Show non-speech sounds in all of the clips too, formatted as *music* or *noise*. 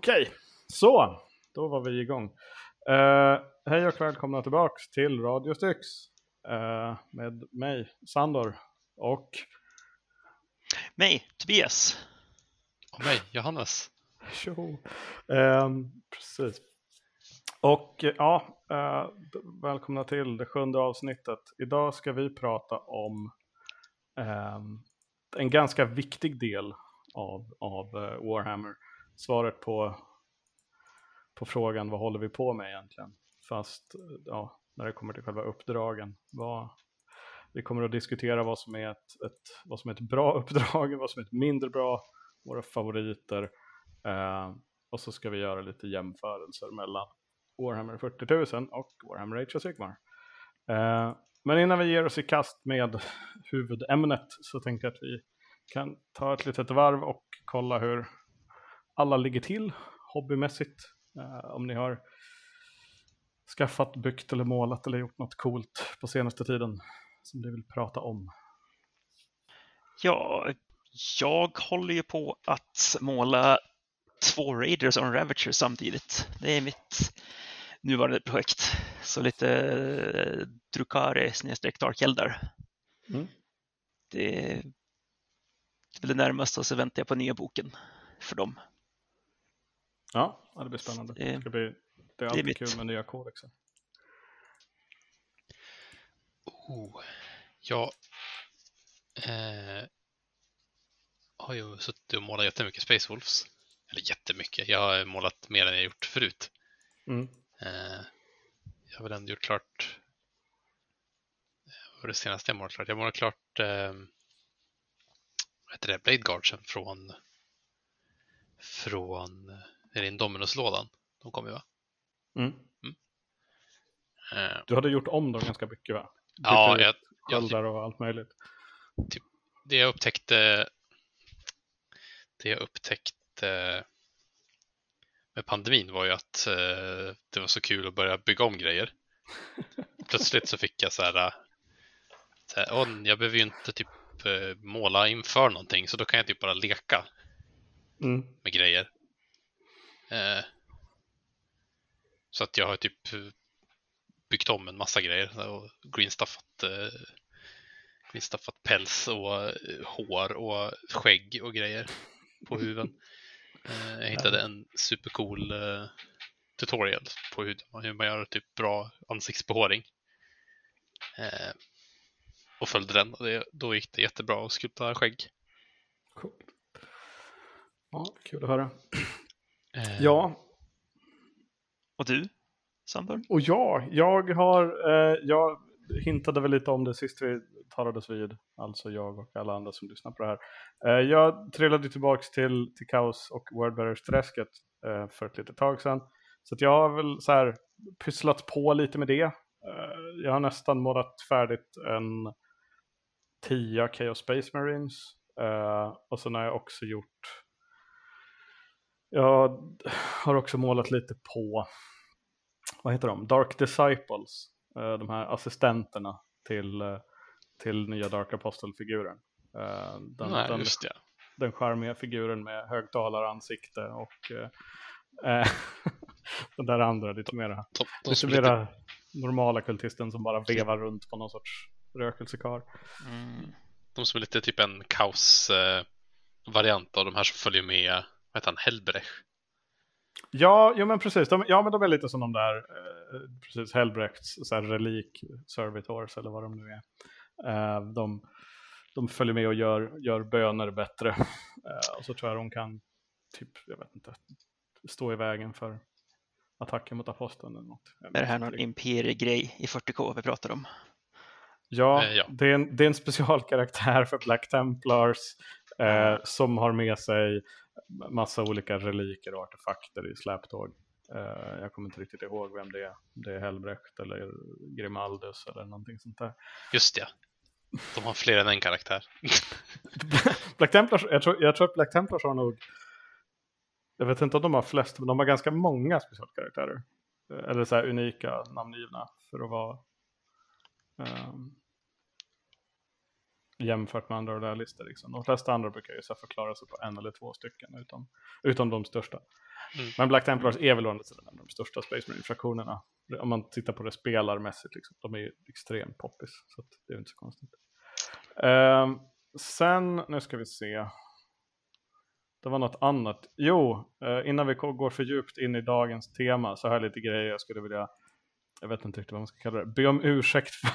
Okej, så då var vi igång. Uh, hej och välkomna tillbaks till Radio Styx uh, med mig, Sandor och mig, Tobias. Och mig, Johannes. Jo. Um, precis. Och ja, uh, välkomna till det sjunde avsnittet. Idag ska vi prata om um, en ganska viktig del av, av Warhammer svaret på, på frågan vad håller vi på med egentligen. Fast ja, när det kommer till själva uppdragen. Vad, vi kommer att diskutera vad som, är ett, ett, vad som är ett bra *laughs* uppdrag, vad som är ett mindre bra, våra favoriter. Eh, och så ska vi göra lite jämförelser mellan Warhammer 40 000 och Warhammer Age of Sigmar. Eh, men innan vi ger oss i kast med *laughs* huvudämnet så tänkte jag att vi kan ta ett litet varv och kolla hur alla ligger till hobbymässigt. Uh, om ni har skaffat, byggt eller målat eller gjort något coolt på senaste tiden som du vill prata om. Ja, jag håller ju på att måla två Raiders en Ravager samtidigt. Det är mitt nuvarande projekt. Så lite eh, Drukari snedstreck Dark Eldar. Mm. Det är väl det närmaste och så väntar jag på nya boken för dem. Ja, det blir spännande. Det, ska bli, det är alltid det är kul med nya kodexar. Oh, jag eh, har ju suttit och målat jättemycket Space Wolves. Eller jättemycket, jag har målat mer än jag gjort förut. Mm. Eh, jag har väl ändå gjort klart vad var det senaste jag målat klart? Jag målat klart eh, vad heter det, Blade Guardsen från från är det Indominus-lådan? De kom ju va? Mm. Mm. Uh, du hade gjort om dem ganska mycket va? Bytte ja, jag, jag, typ, och allt möjligt. Typ, det jag upptäckte det jag upptäckte med pandemin var ju att uh, det var så kul att börja bygga om grejer. *laughs* Plötsligt så fick jag så här, så här oh, jag behöver ju inte typ måla inför någonting så då kan jag typ bara leka mm. med grejer. Eh, så att jag har typ byggt om en massa grejer och greenstaffat, eh, greenstaffat päls och eh, hår och skägg och grejer på huven. Eh, jag hittade en supercool eh, tutorial på hur, hur man gör typ bra ansiktsbehåring. Eh, och följde den och det, då gick det jättebra att skulpta skägg. Cool. Ja, kul att höra. Eh, ja. Och du, Sandberg? Och jag, jag har, eh, jag hintade väl lite om det sist vi talades vid, alltså jag och alla andra som lyssnar på det här. Eh, jag trillade tillbaka till, till Kaos och Wordbearers-träsket eh, för ett litet tag sedan. Så jag har väl så här pysslat på lite med det. Eh, jag har nästan målat färdigt en 10 Chaos Space Marines. Uh, och sen har jag också gjort jag har också målat lite på, vad heter de, Dark Disciples, eh, de här assistenterna till, eh, till nya Dark Apostle-figuren. Eh, den, Nej, den, just det. den charmiga figuren med högtalaransikte och äh, *laughs* den där andra lite mera, de, de lite mera lite... normala kultisten som bara vevar runt på någon sorts rökelsekar. Mm. De som är lite typ en kaos-variant av de här som följer med vad heter han, Helbrech? Ja, jo, men precis. De, ja, men de är lite som de där, eh, precis, Helbrechts så här, relik servitors eller vad de nu är. Eh, de, de följer med och gör, gör böner bättre. *laughs* Eh, och så tror jag de kan, typ, jag vet inte, stå i vägen för attacken mot aposteln eller något. Är det här någon imperiegrej i 40K vi pratar om? Ja, eh, ja. Det, är en, det är en specialkaraktär för Black Templars eh, som har med sig massa olika reliker och artefakter i släptåg. Uh, jag kommer inte riktigt ihåg vem det är. Det är Helbrecht eller Grimaldus eller någonting sånt där. Just det. De har fler än en karaktär. *laughs* Black Templars, jag tror, jag tror att Black Templars har nog, jag vet inte om de har flest, men de har ganska många specialkaraktärer. Eller så här unika namngivna för att vara um, jämfört med andra royalister. Liksom. De flesta andra brukar ju så förklara sig på en eller två stycken, utom, utom de största. Mm. Men Black Templars är väl å andra sidan en av de största Space Marine-fraktionerna. Om man tittar på det spelarmässigt, liksom. de är ju extremt poppis. Så det är inte så konstigt. Ehm, sen, nu ska vi se. Det var något annat. Jo, eh, innan vi går för djupt in i dagens tema så har jag lite grejer jag skulle vilja, jag vet inte riktigt vad man ska kalla det, be om ursäkt för.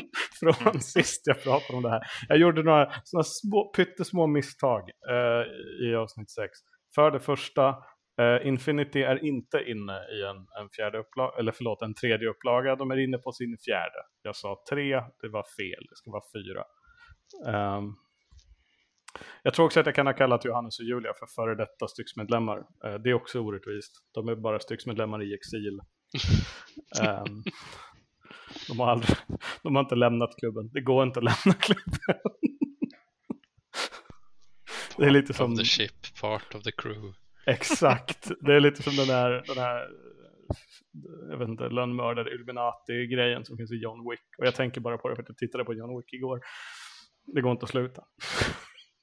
*laughs* Från *laughs* sist jag pratade om det här. Jag gjorde några sådana små, pyttesmå misstag eh, i avsnitt 6. För det första, eh, Infinity är inte inne i en, en fjärde upplaga, eller förlåt, en tredje upplaga. De är inne på sin fjärde. Jag sa tre, det var fel, det ska vara fyra. Ehm, jag tror också att jag kan ha kallat Johannes och Julia för före detta stycksmedlemmar. Eh, det är också orättvist. De är bara stycksmedlemmar i exil. *laughs* Ehm, de, har aldrig, de har inte lämnat klubben. Det går inte att *laughs* lämna klubben. det är lite Part som... of the ship, part of the crew. Exakt. Det är lite som den här, den här jag vet inte, lönnmördare Illuminati-grejen som finns i John Wick. Och jag tänker bara på det för att jag tittade på John Wick igår. Det går inte att sluta. *laughs*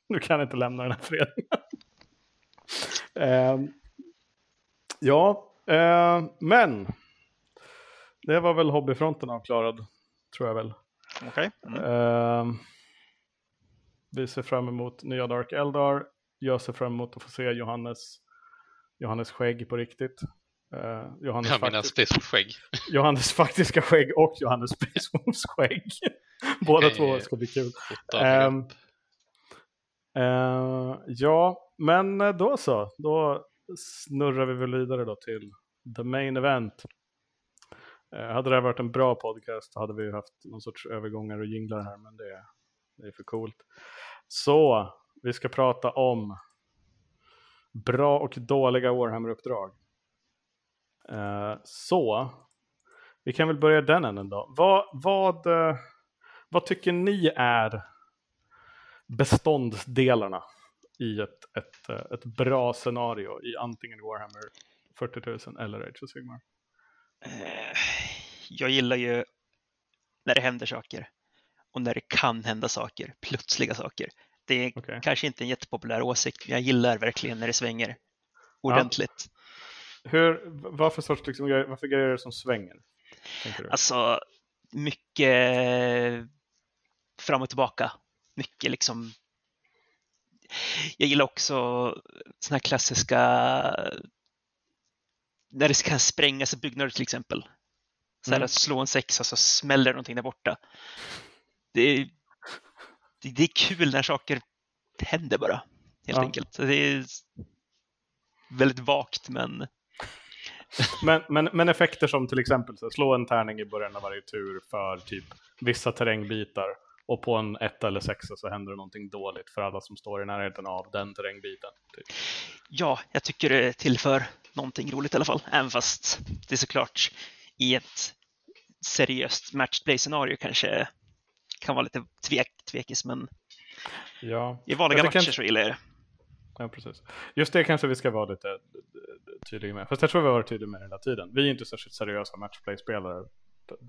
Du kan inte lämna den här föreningen. Ehm, ja, eh, men det var väl hobbyfronten avklarad, tror jag väl. Okej. Mm. Ehm, vi ser fram emot nya Dark Eldar. Jag ser fram emot att få se Johannes, Johannes skägg på riktigt. Uh, Johannes, Jag menar Space skägg. Johannes faktiska skägg och Johannes *laughs* Space skägg. Båda Okej. två ska bli kul. Upp. Eh, ja, men då så. Då snurrar vi väl vidare då till the main event. Eh, hade det här varit en bra podcast hade vi haft någon sorts övergångar och jinglar här, men det, det är för coolt. Så, vi ska prata om bra och dåliga Warhammer-uppdrag. Uh, så, vi kan väl börja den änden då. Vad, vad, eh, vad tycker ni är beståndsdelarna i ett, ett, ett bra scenario i antingen Warhammer 40 000 eller Age of Sigmar. Eh, Jag gillar ju när det händer saker och när det kan hända saker, plötsliga saker. Det är Okej. kanske inte en jättepopulär åsikt, men jag gillar verkligen när det svänger ordentligt. Hur, vad för sorts liksom, grejer- vad för grejer är det som svänger? Alltså, mycket fram och tillbaka. Mycket liksom. Jag gillar också såna här klassiska när det kan sprängas byggnader till exempel. Så här Mm. att slå en sexa så smäller någonting där borta. Det är, det, det är kul när saker händer bara, helt Ja. enkelt. Det är väldigt vagt men Men, men, men effekter som till exempel så slå en tärning i början av varje tur för typ vissa terrängbitar och på en ett eller sexa så händer det någonting dåligt för alla som står i närheten av den terrängbiten. Typ. Ja, jag tycker det tillför någonting roligt i alla fall. Även fast det är såklart i ett seriöst matchplay-scenario kanske kan vara lite tvek, tvekis, men Ja. i vanliga matcher kanske- så gillar jag det. Ja, precis. Just det kanske vi ska vara lite eh, tydliga med. Fast jag tror vi har varit tydliga med det hela tiden. Vi är inte särskilt seriösa matchplay-spelare,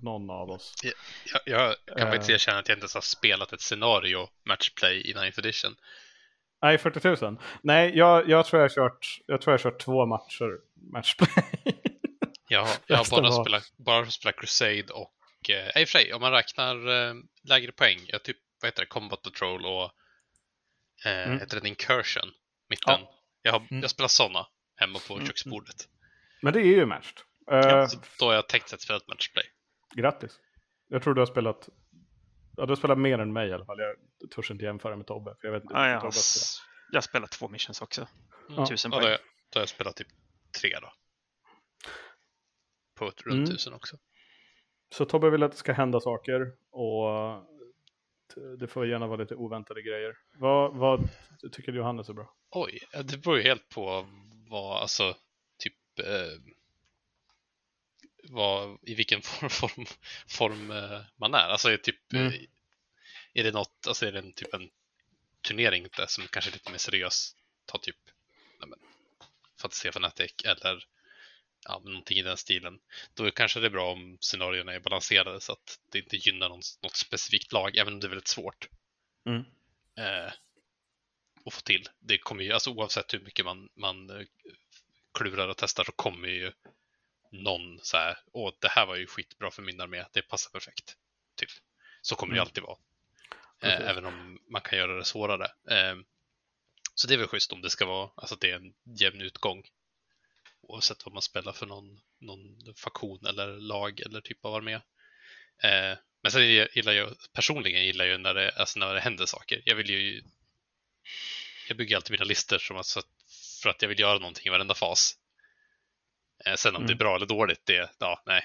någon av oss. Jag, jag kan Eh. faktiskt erkänna att jag inte ens har spelat ett scenario matchplay i 9th edition. Nej, 40 000. Nej, jag, jag, tror jag, kört, jag tror jag har kört två matcher matchplay. *laughs* Jag har, jag har bara, spelat, bara spelat Crusade och, eh, i och för sig, om man räknar eh, lägre poäng, jag typ, vad heter det, Combat Patrol och, eh, Mm. heter det Incursion, mitten. Jag har, Mm. jag spelar sådana hemma på Mm, köksbordet. Men det är ju matched. Eh, Så då har jag tänkt att spela ett matchplay. Grattis. Jag tror du har spelat Ja, du har spelat mer än mig i alla fall. Jag törs inte jämföra med Tobbe. För jag vet inte Ja, hur jag, Tobbe jag har spelat två missions också. Mm. Tusen Ja, då, poäng. har jag, då har jag spelat typ tre då. På ett runt Mm. tusen också. Så Tobbe vill att det ska hända saker. Och t- det får gärna vara lite oväntade grejer. Vad, vad tycker Johannes är bra? Oj, ja, det beror ju helt på vad, alltså, typ, eh, vad, i vilken *laughs* form, form, form eh, man är. Alltså, är typ, Mm. eh, är det något, alltså är det en, typ en turnering där som kanske är lite mer seriös, ta typ, nej men, Fantasia Fanatic eller ja, någonting i den stilen. Då kanske det är bra om scenarierna är balanserade så att det inte gynnar någon, något specifikt lag, även om det är väldigt svårt Mm. eh, att få till. Det kommer ju, alltså oavsett hur mycket man, man eh, klurar och testar så kommer ju någon så här, åh det här var ju skitbra för min armé, det passar perfekt. Typ. Så kommer det Mm. alltid vara. Eh, även om man kan göra det svårare. Eh, så det är väl schysst om det ska vara, alltså att det är en jämn utgång. Oavsett vad man spelar för någon, någon faktion eller lag eller typ av armé. Eh, men sen gillar jag, personligen gillar jag när det, alltså när det händer saker. Jag vill ju jag bygger alltid mina listor som att, så att- för att jag vill göra någonting i varenda fas. Eh, sen om det är Mm. bra eller dåligt, det, ja, nej.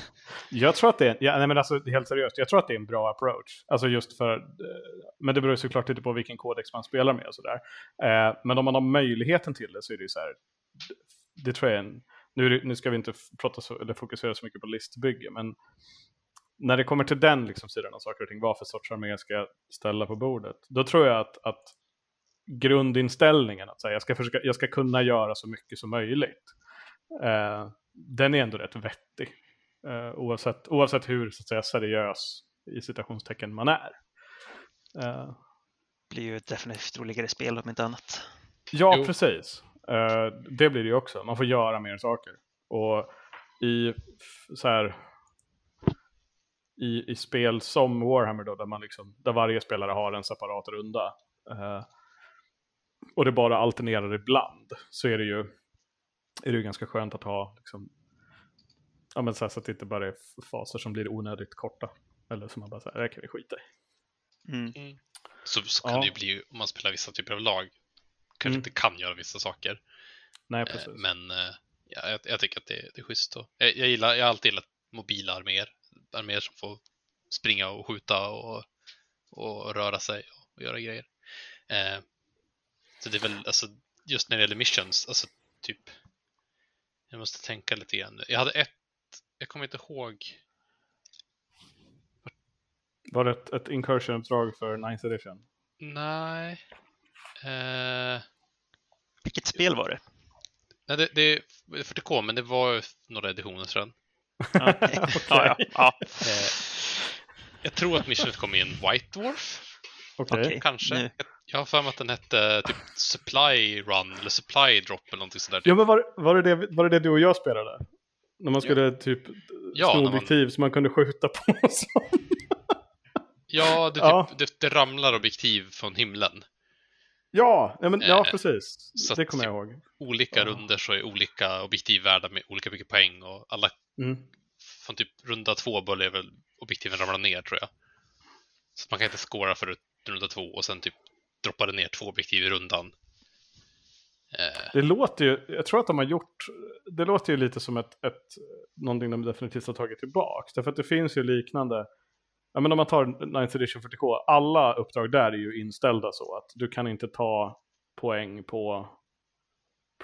*laughs* Jag tror att det är, ja, nej men alltså helt seriöst, jag tror att det är en bra approach. Alltså just för, eh, men det beror såklart lite på vilken kodex man spelar med och sådär. Eh, men om man har möjligheten till det så är det ju så här, det, tror jag är en, nu, nu ska vi inte prata så, eller fokusera så mycket på listbygge, men när det kommer till den liksom, sidan av saker och ting, vad för sorts armé jag ska ställa på bordet, då tror jag att, att grundinställningen, att säga, jag, ska försöka, jag ska kunna göra så mycket som möjligt, eh, den är ändå rätt vettig. Eh, oavsett, oavsett hur så att säga, seriös i citationstecken man är. Eh, blir ju definitivt roligare spel om inte annat. ja, Jo. precis. Eh, det blir det ju också. Man får göra mer saker. Och i så här i, i spel som Warhammer då, där, man liksom, där varje spelare har en separat runda eh, och det bara alternerar ibland, så är det ju, är det ju ganska skönt att ha liksom, ja, men så, här, så att det inte bara är faser som blir onödigt korta. Eller som man bara säger, det kan vi skita i. Mm. Så, så kan Ja. det ju bli om man spelar vissa typer av lag. Kanske Mm. inte kan göra vissa saker. Nej, Eh, precis. Men eh, ja, jag, jag tycker att det, det är schysst. Och, jag, jag, gillar, jag har alltid gillat mobila arméer. Arméer som får springa och skjuta och, och röra sig och göra grejer. Eh, så det är väl, alltså, just när det gäller missions, alltså typ, jag måste tänka lite grann. Jag hade ett, jag kommer inte ihåg, Var det ett, ett incursion-uppdrag för 9th edition? nej. Eh, Vilket spel var det? nej det, det är 40K, men det var några editioner sedan. Ja, *laughs* ja, ja, ja. Eh, jag tror att missionet kom i en White Dwarf. Okej. Okej. Kanske. nu. Jag, jag har för mig att den hette typ Supply Run eller Supply Drop eller någonting sådär. Ja, men var, var, det det, var det det du och jag spelade? När man skulle typ Ja, sno när man- objektiv så man kunde skjuta på och så. *laughs* Ja, det, typ, Ja. Det, det ramlar objektiv från himlen. Ja, ja, men, ja Eh, precis. så Det kommer jag typ- ihåg. Olika Ja. runder så är olika objektiv värda med olika mycket poäng och alla Mm. från typ runda två börjar väl objektiven ramla ner tror jag. Så man kan inte scora för runda två och sen typ droppar det ner två objektiv i rundan. Eh, Det låter ju, jag tror att de har gjort, det låter ju lite som ett, ett någonting de definitivt har tagit tillbaka. Därför att det finns ju liknande, ja men om man tar 9th edition 40K, alla uppdrag där är ju inställda så att du kan inte ta poäng på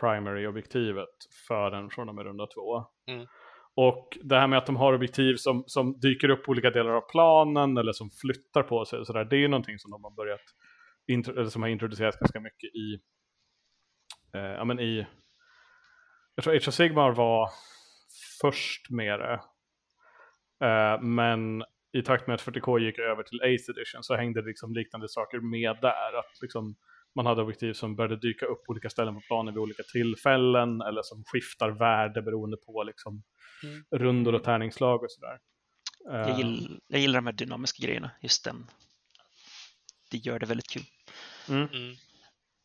primary-objektivet förrän från och med runda två. Mm. Och det här med att de har objektiv som, som dyker upp på olika delar av planen eller som flyttar på sig och sådär, det är ju någonting som de har börjat, eller som har introducerats ganska mycket i eh, ja, men i, jag tror Age of Sigmar var först med det. Eh, men i takt med att 40K gick över till 8th edition så hängde det liksom liknande saker med där. Att liksom man hade objektiv som började dyka upp på olika ställen på planen vid olika tillfällen eller som skiftar värde beroende på liksom Mm. rundor och tärningslag och sådär. Jag, Eh, gill, jag gillar de här dynamiska grejerna, just den. Det gör det väldigt kul. Mm. mm.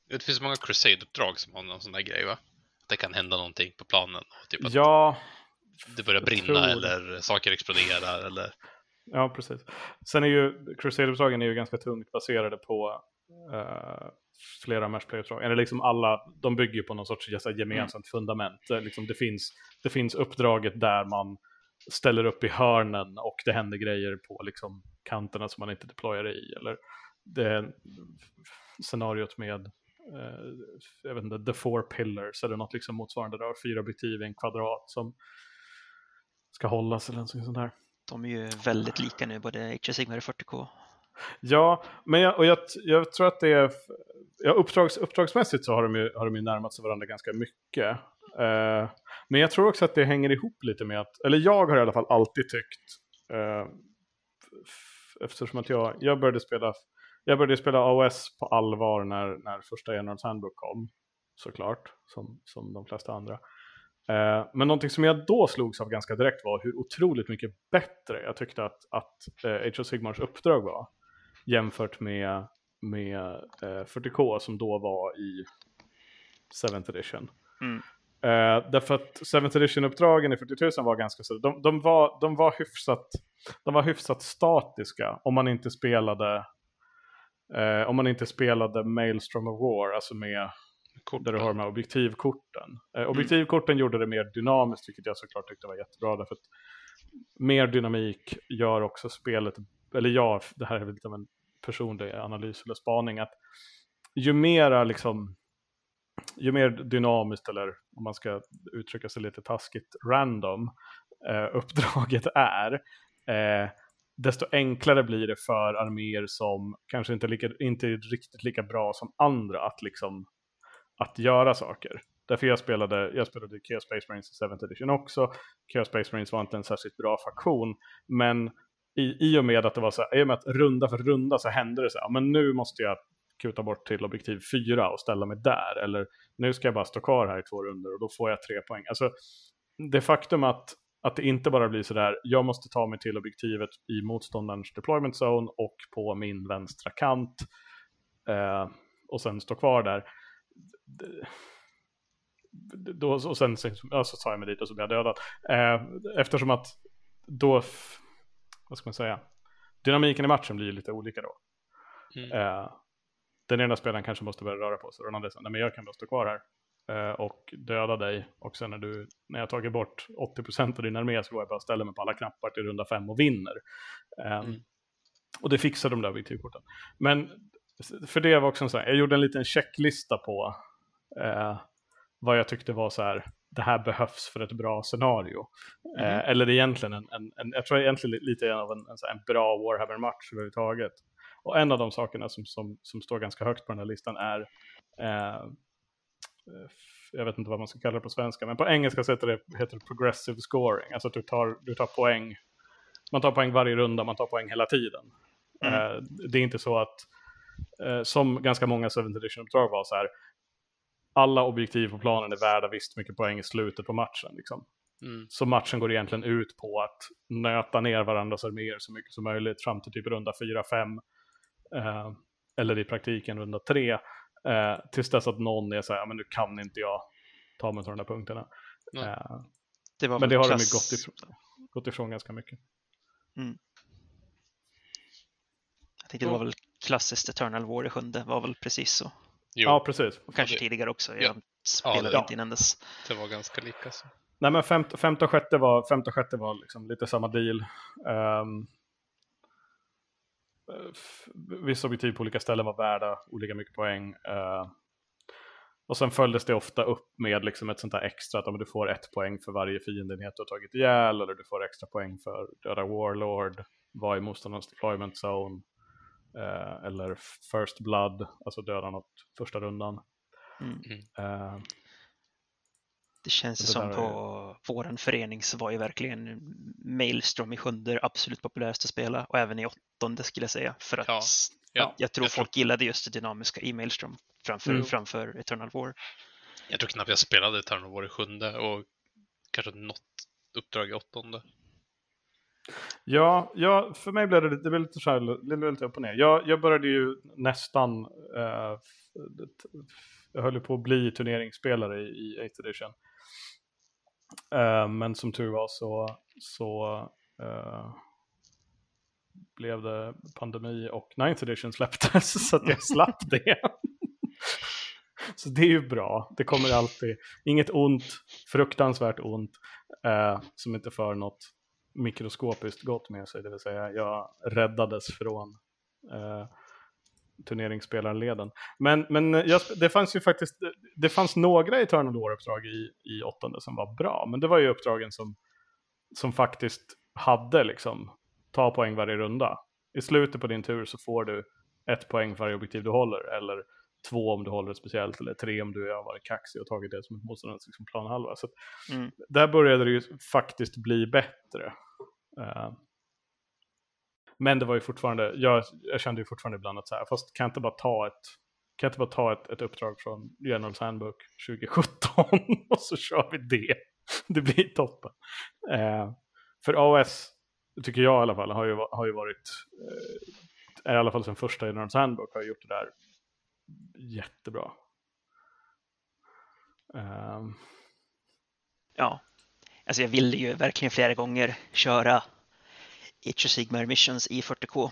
Det finns många Crusade-uppdrag som har någon sån där grej va? Att det kan hända någonting på planen. Typ att Ja, det börjar brinna eller saker exploderar eller... Ja, precis. Sen är ju Crusade-uppdragen är ju ganska tungt baserade på uh, flera matchplay-uppdrag. Eller liksom alla, de bygger ju på någon sorts här, gemensamt fundament. Det, liksom, det, finns, det finns uppdraget där man ställer upp i hörnen och det händer grejer på liksom, kanterna som man inte deployar i. Eller det scenariot med eh, jag vet inte, The Four Pillars eller något liksom motsvarande där, fyra objektiv i en kvadrat som ska hållas eller något sånt där. De är ju väldigt lika nu, både Age Sigmar och 40K. Ja, men jag, och jag, jag tror att det är... Ja, uppdrags, uppdragsmässigt så har de, ju, har de ju närmat sig varandra ganska mycket. Eh, men jag tror också att det hänger ihop lite med att, eller jag har i alla fall alltid tyckt, f- eftersom att jag, jag började spela jag började spela AOS på allvar när, när första Generals Handbook kom. såklart, som, som de flesta andra. Eh, men någonting som jag då slogs av ganska direkt var hur otroligt mycket bättre jag tyckte att, att eh, of Sigmars uppdrag var jämfört med, med eh, 40K som då var i 7th edition. Mm. Eh, därför att 7th edition-uppdragen i 40 000 var ganska så, de, de, var, de, var hyfsat, de var hyfsat statiska om man inte spelade eh, om man inte spelade Maelstrom of War, alltså med Kort, där du har de här objektivkorten. Eh, objektivkorten gjorde det mer dynamiskt, vilket jag såklart tyckte var jättebra. Därför att mer dynamik gör också spelet, eller ja, det här är lite av en personlig analys eller spaning, att ju mera liksom, ju mer dynamiskt eller om man ska uttrycka sig lite taskigt, random eh, uppdraget är, eh, desto enklare blir det för arméer som kanske inte, lika, inte är riktigt lika bra som andra att liksom att göra saker. Därför jag spelade, jag spelade Chaos Space Marines i 7th edition också. Chaos Space Marines var inte en särskilt bra faktion, men i, i och med att det var så här, i och med att runda för runda så hände det så här, men nu måste jag kuta bort till objektiv 4 och ställa mig där, eller nu ska jag bara stå kvar här i två runder och då får jag tre poäng. Alltså, det faktum att, att det inte bara blir så där, jag måste ta mig till objektivet i motståndarens deployment zone och på min vänstra kant eh, och sen stå kvar där då, och sen, ja, så tar jag mig dit och så blir jag dödad. Eh, eftersom att då, vad ska man säga, dynamiken i matchen blir lite olika då. Mm. Eh, den ena spelaren kanske måste börja röra på sig och den andra säger, nej men jag kan bara stå kvar här och döda dig och sen när, du, när jag tagit bort 80% av din armé så går jag bara och ställer mig på alla knappar till runda fem och vinner. Eh, Mm. Och det fixar de där objektivkorten. Men för det var också en sån här, jag gjorde en liten checklista på eh, vad jag tyckte var så här, det här behövs för ett bra scenario. Mm. Eh, eller egentligen en, en, en, jag tror egentligen li- lite av en, en, en bra Warhammer-match överhuvudtaget. Och en av de sakerna som, som, som står ganska högt på den här listan är, eh, jag vet inte vad man ska kalla det på svenska, men på engelska heter det, heter det progressive scoring. Alltså att du tar, du tar poäng, man tar poäng varje runda, man tar poäng hela tiden. Mm. Eh, det är inte så att, eh, som ganska många 7th edition-uppdrag var så här, alla objektiv på planen är värda visst mycket poäng i slutet på matchen. Liksom. Mm. Så matchen går egentligen ut på att nöta ner varandras arméer så mycket som möjligt fram till typ runda 4-5. Eh, eller i praktiken runda 3. Eh, tills dess att någon är så här, "Ja, men nu kan inte jag ta mig till de där punkterna. Nej. Eh, Det var men det har de ju klass- gått ifrån, gått ifrån ganska mycket. Jag tänkte det var väl klassiskt Eternal War i sjunde, var väl precis så. Jo, Ja, precis. Och kanske det- tidigare också, ja. jag spelade det- inte innan dess. det var ganska lika. Så. Nej men femte, femte och sjätte var, femte och sjätte var liksom lite samma deal. Um, vissa objektiv på olika ställen var värda olika mycket poäng. eh, och sen följdes det ofta upp med liksom ett sånt här extra att om du får ett poäng för varje fiendenhet du har tagit ihjäl eller du får extra poäng för döda Warlord, var i motståndarens deployment zone. eh, eller First Blood, alltså döda något första rundan. Mm. Eh, Det känns Det som på våran förening så var ju verkligen Maelstrom i sjunde absolut populärast att spela och även i åttonde skulle jag säga. För att Ja, ja, jag tror jag tror- folk gillade just det dynamiska i Maelstrom framför, Mm. framför Eternal War. Jag tror knappt jag spelade Eternal War i sjunde och kanske något uppdrag i åttonde. Ja, ja, för mig blev det, lite- det blev lite, så här, det blev lite upp och ner. Jag, jag började ju nästan, eh, f- jag höll på att bli turneringsspelare i, i 8th edition. Eh, men som tur var så, så eh, blev det pandemi och 9th edition släpptes *laughs* så att jag slapp *laughs* det. så det är ju bra. Det kommer alltid, inget ont, fruktansvärt ont, eh, som inte för något mikroskopiskt gott med sig, det vill säga jag räddades från turneringsspelarleden. Men, men jag, sp- det fanns ju faktiskt, det fanns några Eternal War-uppdrag i, i åttonde som var bra, men det var ju uppdragen som, som faktiskt hade liksom, ta poäng varje runda. I slutet på din tur så får du ett poäng för varje objektiv du håller, eller två om du håller ett speciellt, eller tre om du har varit kaxig och tagit det som ett motståndarens liksom, planhalva. Så Mm. där började det ju faktiskt bli bättre. Eh, men det var ju fortfarande, jag, jag kände ju fortfarande ibland att så här, fast kan jag inte bara ta ett, kan jag inte bara ta ett, ett uppdrag från Generals Handbook 2017 *laughs* och så kör vi det. Det blir toppen. Eh, för AOS, tycker jag i alla fall, har ju, har ju varit, eh, i alla fall sen första Generals Handbook, har gjort det där jättebra. Eh. Ja, alltså jag ville ju verkligen flera gånger köra Age of Sigmar Missions i 40K.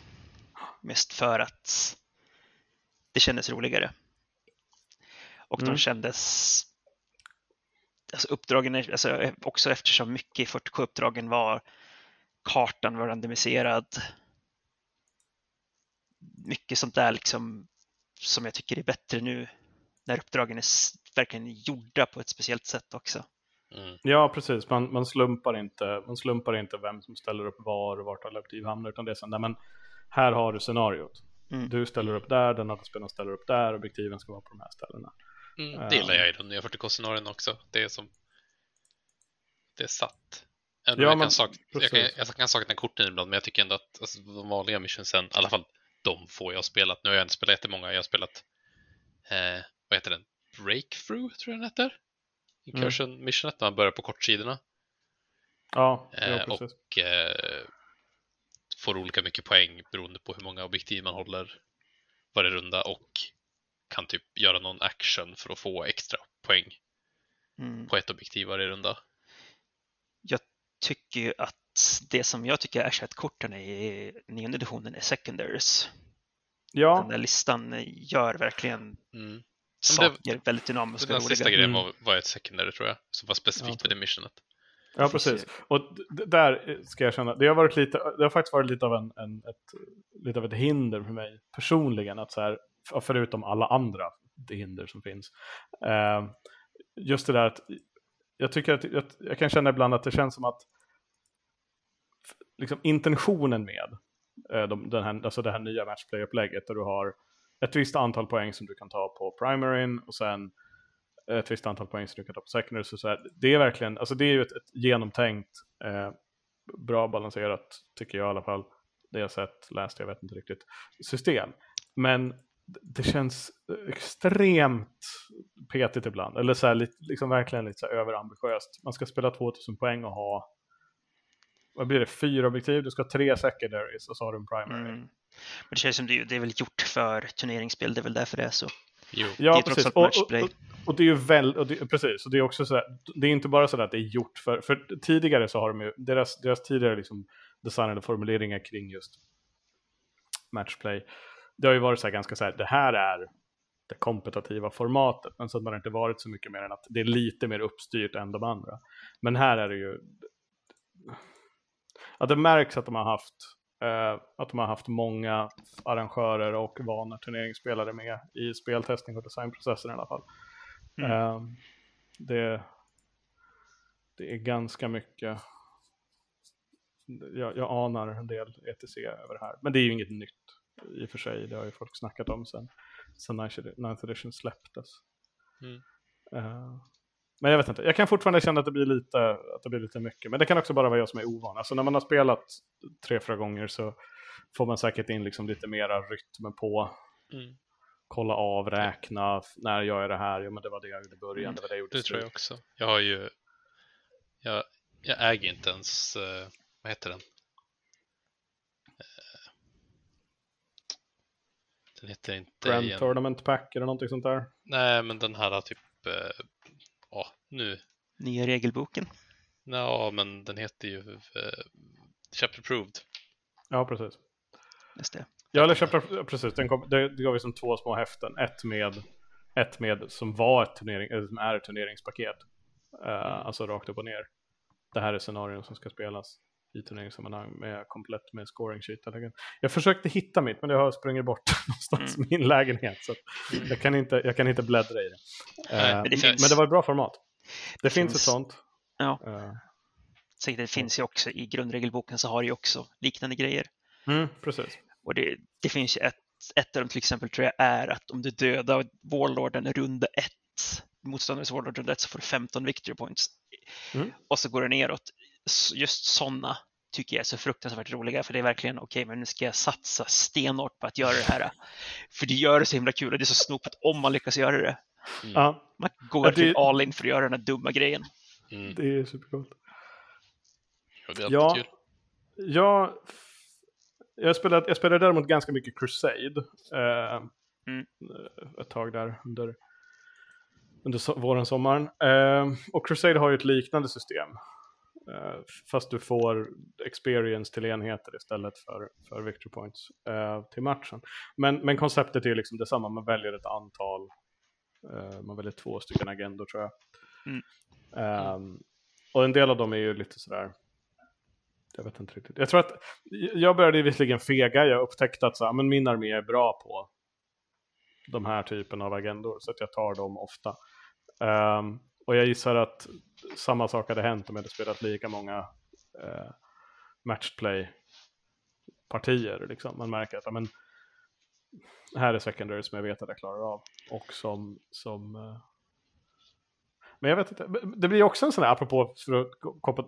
Mest för att det kändes roligare. Och mm. de kändes... Alltså uppdragen, alltså också eftersom mycket i 40K-uppdragen var kartan var randomiserad. Mycket sånt där liksom som jag tycker är bättre nu när uppdragen är verkligen gjorda på ett speciellt sätt också. Mm. Ja, precis. Man, man, slumpar inte, man slumpar inte vem som ställer upp var och vart alla objektiv hamnar, utan det är där, men här har du scenariot. Mm. Du ställer upp där, den andra spelaren ställer upp där, objektiven ska vara på de här ställena. Mm, det gillar jag i de nya 40K-scenarierna också. Det är som det är satt. ja, jag, kan sak, jag, kan, jag kan sakna korten ibland, men jag tycker ändå att alltså, de vanliga missionsen, i alla fall de få jag har spelat, nu har jag inte spelat jättemånga, jag har spelat, eh, vad heter den, Breakthrough tror jag den heter? Incursion mm. missionet, när man börjar på kortsidorna. Ja, eh, och eh, får olika mycket poäng beroende på hur många objektiv man håller varje runda och kan typ göra någon action för att få extra poäng mm. på ett objektiv varje runda. Jag tycker ju att det som jag tycker är ersättkorten i nionde editionen är secondaries. Ja. Den där listan gör verkligen mm. Saker det, väldigt dynamiska Den sista grejen var, var ett secondary tror jag, som var specifikt ja. för det missionet. Ja, precis. Och där ska jag känna, det har, varit lite, det har faktiskt varit lite av, en, en ett, lite av ett hinder för mig personligen, att så här, förutom alla andra hinder som finns. Eh, just det där att jag tycker att jag, jag, kan känna ibland att det känns som att liksom, intentionen med eh, de, den här, alltså det här nya matchplay-upplägget där du har ett visst antal poäng som du kan ta på primaryn och sen ett visst antal poäng som du kan ta på secondary. Så, så här, det är verkligen, alltså det är ju ett, ett genomtänkt, eh, bra balanserat, tycker jag i alla fall, det jag sett, läst, jag vet inte riktigt, system. Men det känns extremt petigt ibland, eller så här, liksom verkligen lite så här överambitiöst. Man ska spela 2000 poäng och ha vad blir det, fyra objektiv, du ska ha tre secondaries och så har du en primary. Mm. Men det känns som det, det är väl gjort för turneringsspel, det är väl därför det är så. Jo. Ja, det är precis. Och, och, och, och, det är ju väl, och det, precis, och det är också så här, det är inte bara så att det är gjort för, för tidigare så har de ju, deras, deras tidigare liksom designade formuleringar kring just matchplay, det har ju varit så här ganska så här, det här är det kompetitiva formatet, men så har det inte varit så mycket mer än att det är lite mer uppstyrt än de andra. Men här är det ju, att det märks att de har haft att de har haft många arrangörer och vana turneringsspelare med i speltestning och designprocessen i alla fall. Mm. Eh, det, det är ganska mycket jag, jag anar en del ETC över det här. Men det är ju inget nytt i och för sig. Det har ju folk snackat om sen, sen 9th edition släpptes. Mm. Men jag vet inte, jag kan fortfarande känna att det blir lite, att det blir lite mycket. Men det kan också bara vara jag som är ovan. Alltså när man har spelat tre, fyra gånger så får man säkert in liksom lite mera rytm på. Mm. Kolla av, räkna, när gör jag det här? Jo men det var det jag gjorde i början, mm. det var det jag gjorde Det tror jag också. Jag har ju, jag, jag äger inte ens, uh, vad heter den? Uh, den heter inte... Grand igen. Tournament Pack eller någonting sånt där? Nej, men den här typ uh, ja, nu. Nya regelboken? Ja, men den heter ju uh, Chapter Approved. Ja, precis. Just det. Ja, eller Chapter, precis. Den kom, det, det gav ju som två små häften. Ett med, ett med som var ett turnering, eller som är ett turneringspaket. Uh, mm. Alltså rakt upp och ner. Det här är scenarion som ska spelas i turneringssammanhang med komplett med scoring sheet. Jag försökte hitta mitt men det har sprungit bort *laughs* någonstans mm. i min lägenhet. Så jag, kan inte, jag kan inte bläddra i det. Nej, uh, men, det finns... men, det var ett bra format. Det, finns, ett sånt. Ja. Uh, så det finns ju också i grundregelboken så har det ju också liknande grejer. Mm, precis. Och det, det finns ju ett, ett av dem till exempel tror jag är att om du dödar Warlorden runda ett, motståndarens Warlord runda ett så får du 15 victory points. Mm. Och så går det neråt. Just sådana tycker jag är så fruktansvärt roliga för det är verkligen okej, okay, men nu ska jag satsa stenhårt på att göra det här. *laughs* För det gör det så himla kul och det är så snopet om man lyckas göra det. Mm. Ja. Man går verkligen det... all in för att göra den här dumma grejen. Mm. Det är supercoolt. Ja, det är ja. Jag, jag, spelade, jag spelade däremot ganska mycket Crusade eh, mm. ett tag där under, under so våren, sommaren. Eh, och Crusade har ju ett liknande system. Eh, fast du får experience till enheter istället för, för victory points eh, till matchen. Men, men konceptet är liksom detsamma, man väljer ett antal, eh, man väljer två stycken agendor tror jag. Mm. Um, och en del av dem är ju lite sådär, jag vet inte riktigt. Jag tror att, jag började visserligen fega, jag upptäckte att så, men min armé är bra på de här typen av agendor, så att jag tar dem ofta. Um, och jag gissar att samma sak hade hänt om jag hade spelat lika många uh, matchplay-partier. Liksom. Man märker att men, här är secondary som jag vet att jag klarar av. Och som, som uh, men jag vet inte, det blir också en sån här, apropå för att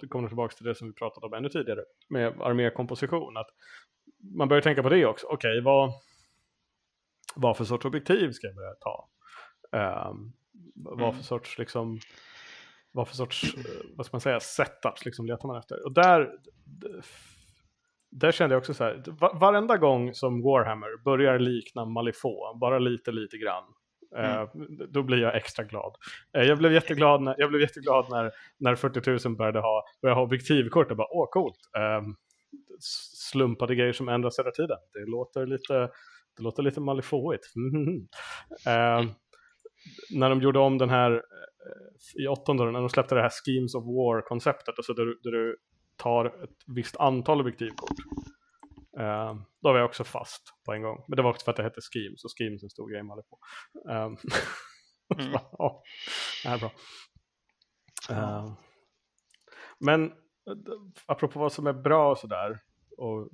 komma tillbaka till det som vi pratade om ännu tidigare, med armékomposition, att man börjar tänka på det också. Okej, okay, vad, vad för sorts objektiv ska jag börja ta? Um, vad för mm. sorts, liksom, vad för sorts, eh, vad ska man säga, setups liksom letar man efter? Och där, där kände jag också så här, varenda gång som Warhammer börjar likna Malifaux, bara lite, lite grann, Mm. Eh, då blir jag extra glad. Eh, jag blev jätteglad när, jag blev jätteglad när, när 40 000 började ha, började ha objektivkort och bara åh coolt. Um, slumpade grejer som ändras hela tiden. Det låter lite, det låter lite malifåigt. um, *laughs* när de gjorde om den här i åttonde, när de släppte det här Schemes of War-konceptet, alltså där, där du tar ett visst antal objektivkort Uh, då var jag också fast på en gång. Men det var också för att det hette är en stor grej man håller på. Um, *laughs* mm. ja, det här är bra. Uh, men apropå vad som är bra och sådär och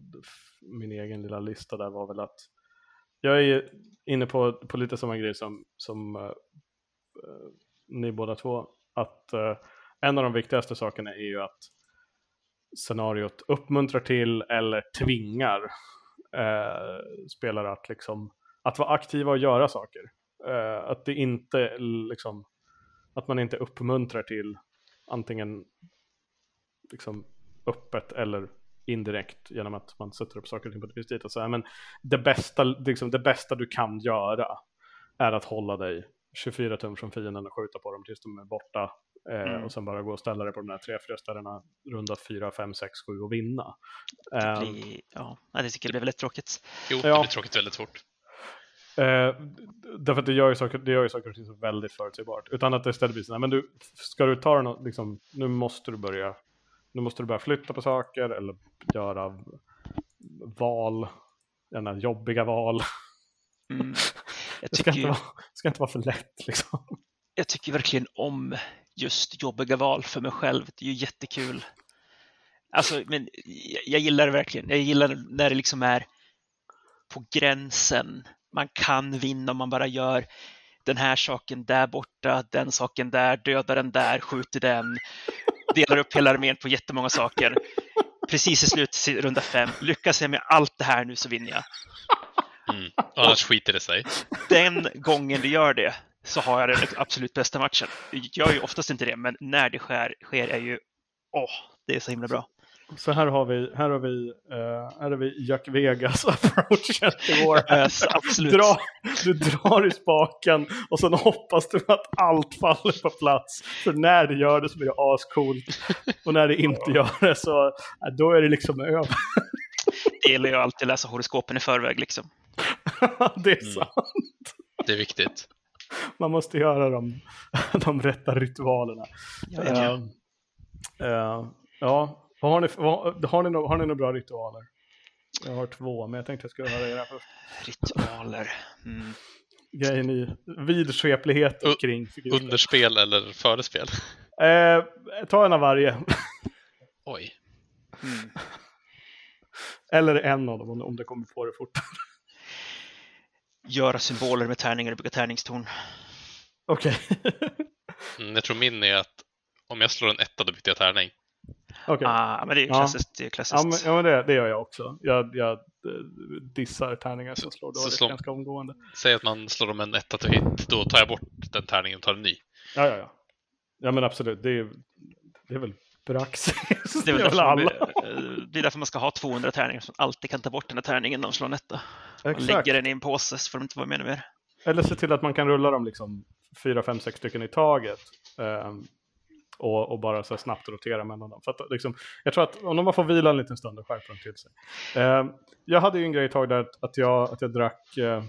min egen lilla lista där var väl att jag är inne på, på lite samma grej som, som uh, ni båda två. Att en av de viktigaste sakerna är ju att scenariot uppmuntrar till eller tvingar eh, spelare att, liksom, att vara aktiva och göra saker. Eh, att det inte liksom, att man inte uppmuntrar till antingen liksom öppet eller indirekt genom att man sätter upp saker och ting på ett visst sätt. Alltså, men det, bästa, liksom, det bästa du kan göra är att hålla dig 24 tum från fienden och skjuta på dem tills de är borta Eh, mm. Och sen bara gå och ställa dig på de här tre, fyra ställena, runda fyra, fem, sex, sju och vinna. Det blir, um, ja, det tycker jag blir väldigt tråkigt. Jo, det ja. blir tråkigt väldigt fort. Eh, därför att det gör ju saker, det gör ju saker och ting så väldigt förutsägbart. Utan att det istället blir så men du, ska du ta den, liksom, nu måste du börja, nu måste du börja flytta på saker eller göra val, gärna jobbiga val. Mm. Det ska, inte vara, ska inte vara för lätt liksom. Jag tycker verkligen om just jobbiga val för mig själv. Det är ju jättekul. Alltså, men jag gillar det verkligen. Jag gillar när det liksom är på gränsen. Man kan vinna om man bara gör den här saken där borta, den saken där, dödar den där, skjuter den, delar upp hela armén på jättemånga saker. Precis i slutet, runda fem, lyckas jag med allt det här nu så vinner jag. Mm. Annars skiter det sig. Den gången du gör det, så har jag den absolut bästa matchen. Jag gör ju oftast inte det, men när det sker, sker är ju, åh, det är så himla bra. Så här har vi, här har vi, uh, här har vi Jack Vegas *laughs* approach i år. Yes, absolut. Dra, du drar i spaken och sen hoppas du att allt faller på plats. För när det gör det så blir det ascoolt. Och när det inte gör det så, uh, då är det liksom över. Det gäller ju alltid att läsa horoskopen i förväg liksom. *laughs* det är mm. sant. Det är viktigt man måste göra de, *laughs* de rätta ritualerna. Ja, ja. Uh, uh, ja. Har, ni, vad, har, ni, har ni några bra ritualer? Jag har två, men jag tänkte jag skulle höra era först. Ritualer. Mm. Grejen i vidskeplighet U kring figurer. Underspel eller förespel? Eh, ta en av varje. Oj. Mm. Eller en av dem om, om det kommer på det fortare göra symboler med tärningar och bygga tärningstorn. Okej. Okay. *laughs* mm, jag tror min är att om jag slår en etta då byter jag tärning. Okej. Ah, men det är ju Ja. klassiskt. Det är Ja, klassiskt. men, ja, men det, det gör jag också. Jag, jag eh, dissar tärningar som slår dåligt slår- ganska omgående. Säg att man slår om en etta till hit, då tar jag bort den tärningen och tar en ny. Ja, ja, ja. Ja, men absolut. Det är, det är väl praxis. *laughs* Det är, väl därför, alla. det är därför man ska ha 200 tärningar, man alltid kan ta bort den här tärningen när man slår en etta. Man lägger den i en påse så får de inte vara med mer. Eller se till att man kan rulla dem liksom fyra, fem, sex stycken i taget. ehm, och, och bara så snabbt rotera mellan dem. För att, liksom, jag tror att om de bara får vila en liten stund, då skärper de till sig. Ehm, jag hade ju en grej ett tag där att, att, jag, att jag drack eh,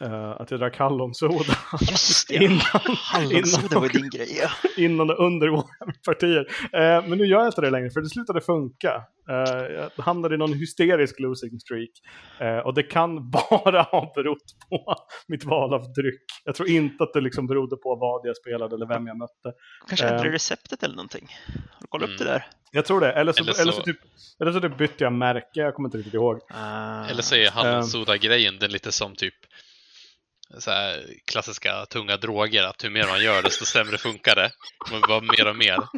eh, att jag drack hallonsoda Just det, Innan- innan- var din grej. *laughs* Innan och under partier. Eh, men nu gör jag inte det längre, för det slutade funka. Eh, jag hamnade i någon hysterisk losing streak. Och det kan *laughs* bara ha berott på mitt val av dryck. Jag tror inte att det liksom berodde på vad jag spelade eller vem jag mötte. Kanske ändrade receptet eller någonting. Har du kollat upp det Mm. där? Jag tror det. Eller så, Eller eller så- så, typ, eller så typ bytte jag märke, jag kommer inte riktigt ihåg. Ah. Eller så är hallonsoda-grejen den lite som typ så här klassiska tunga droger, att hur mer man gör desto sämre funkar det. Man bara mer och mer. *laughs*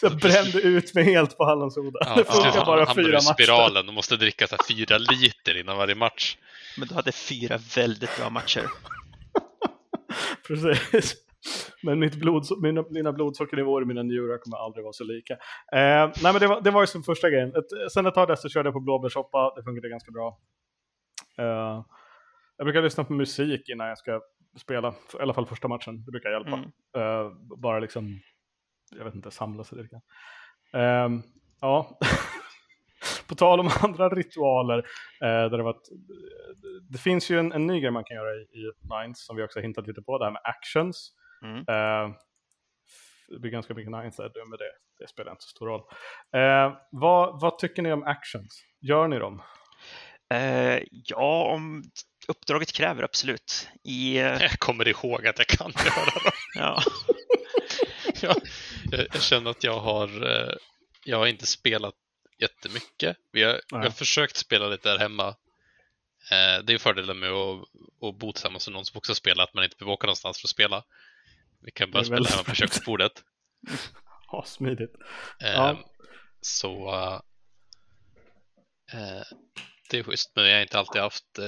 Jag brände ut mig helt på hallonsoda. Ja, det funkar bara hamnar du fyra matcher. spiralen och måste dricka så här fyra liter innan varje match. Men du hade fyra väldigt bra matcher. *laughs* Precis. Men mitt blod, mina, mina blodsockernivåer i mina njurar kommer aldrig vara så lika. Eh, nej men det var, det var ju som första grejen. Ett, sen ett tag där så körde jag på blåbärssoppa, det funkade ganska bra. Eh, jag brukar lyssna på musik innan jag ska spela, i alla fall första matchen. Det brukar hjälpa. Mm. Eh, bara liksom, jag vet inte, samla sig lite grann. Eh, ja. *laughs* på tal om andra ritualer, eh, där det, var ett, det finns ju en, en ny grej man kan göra i, i Nines som vi också har hintat lite på, det här med actions. Mm. Eh, det blir ganska mycket Nines där, men det, det spelar inte så stor roll. Eh, vad, vad tycker ni om actions? Gör ni dem? Eh, ja, om uppdraget kräver absolut. I, eh, Jag kommer ihåg att jag kan *laughs* göra dem. ja. *laughs* jag, jag, jag känner att jag har, eh, jag har inte spelat jättemycket. Vi har, vi har försökt spela lite där hemma. Eh, det är fördelen med att, att bo tillsammans med någon som också spelar, att man inte behöver åka någonstans för att spela. Vi kan bara Det spela hemma på köksbordet. *laughs* Ja, smidigt. Eh, Ja. Så eh, det är schysst, men jag har inte alltid haft eh,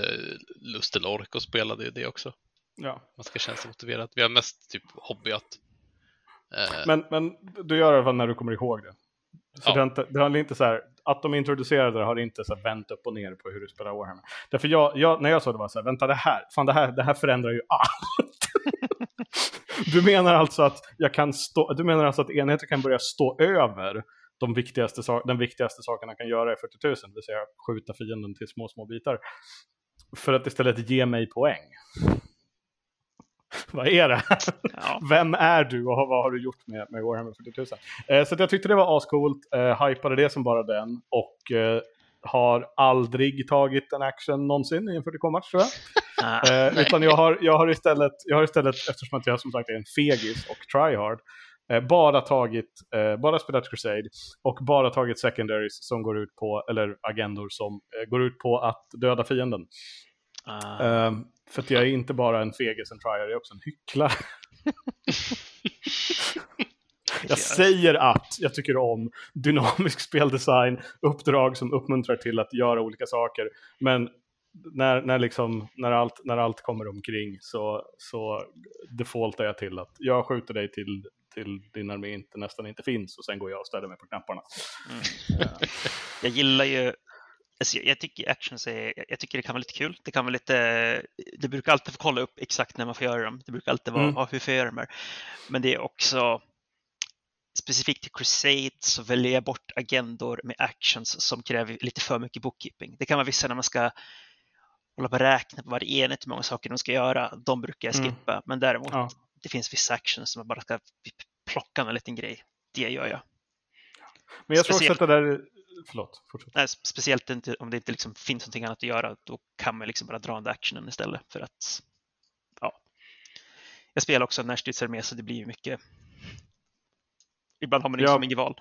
lust eller ork att spela det, det också. Ja. Man ska känna sig motiverad. Vi har mest typ hobbyat. Eh, Men, men du gör det i alla fall när du kommer ihåg det. Så Ja. det, har inte, det har inte så här, att de introducerade det har inte så här vänt upp och ner på hur du spelar Warhammer. Därför jag, jag, när jag sa det var så här, vänta det här, fan det här, det här förändrar ju allt. *laughs* du menar alltså att jag kan stå, du menar alltså att enheter kan börja stå över de viktigaste, den viktigaste saken man kan göra i 40 000, det vill säga skjuta fienden till små, små bitar. För att istället ge mig poäng. Vad är det? Ja. *laughs* Vem är du och vad har du gjort med, med Warhammer 40 000? Eh, så jag tyckte det var ascoolt, eh, hypade det som bara den och eh, har aldrig tagit en action någonsin i en 40k-match tror jag. *laughs* Ah, Eh, utan jag har, jag, har istället, jag har istället, eftersom att jag som sagt är en fegis och tryhard, bara tagit, eh, bara spelat Crusade och bara tagit secondaries som går ut på, eller agendor som eh, går ut på att döda fienden. ah. Eh, för att jag är inte bara en fegis, en tryhard, jag är också en hycklare. *laughs* Jag säger att jag tycker om dynamisk speldesign, uppdrag som uppmuntrar till att göra olika saker. Men när, när, liksom, när, allt, när allt kommer omkring så, så defaultar jag till att jag skjuter dig till, till din armé inte, nästan inte finns och sen går jag och ställer mig på knapparna. *laughs* Jag gillar ju Alltså, jag, jag tycker actions är, jag- tycker det kan vara lite kul. Det kan vara lite, det brukar alltid få kolla upp exakt när man får göra dem. Det brukar alltid vara, Mm. ja, hur får jag göra de här? Men det är också specifikt till Crusade så väljer jag bort agendor med actions som kräver lite för mycket bookkeeping. Det kan vara vissa när man ska hålla på och räkna på varje enhet hur många saker de ska göra. De brukar jag Mm. skippa. Men däremot, Ja. det finns vissa actions som man bara ska plocka en liten grej. Det gör jag. Men jag tror också Speciellt- att det där... Förlåt, fortsätt. Nej, speciellt inte, om det inte liksom finns någonting annat att göra, då kan man liksom bara dra den actionen istället. För att, ja. Jag spelar också närstridsarmé så det blir mycket. Ibland har man liksom Ja. inget val.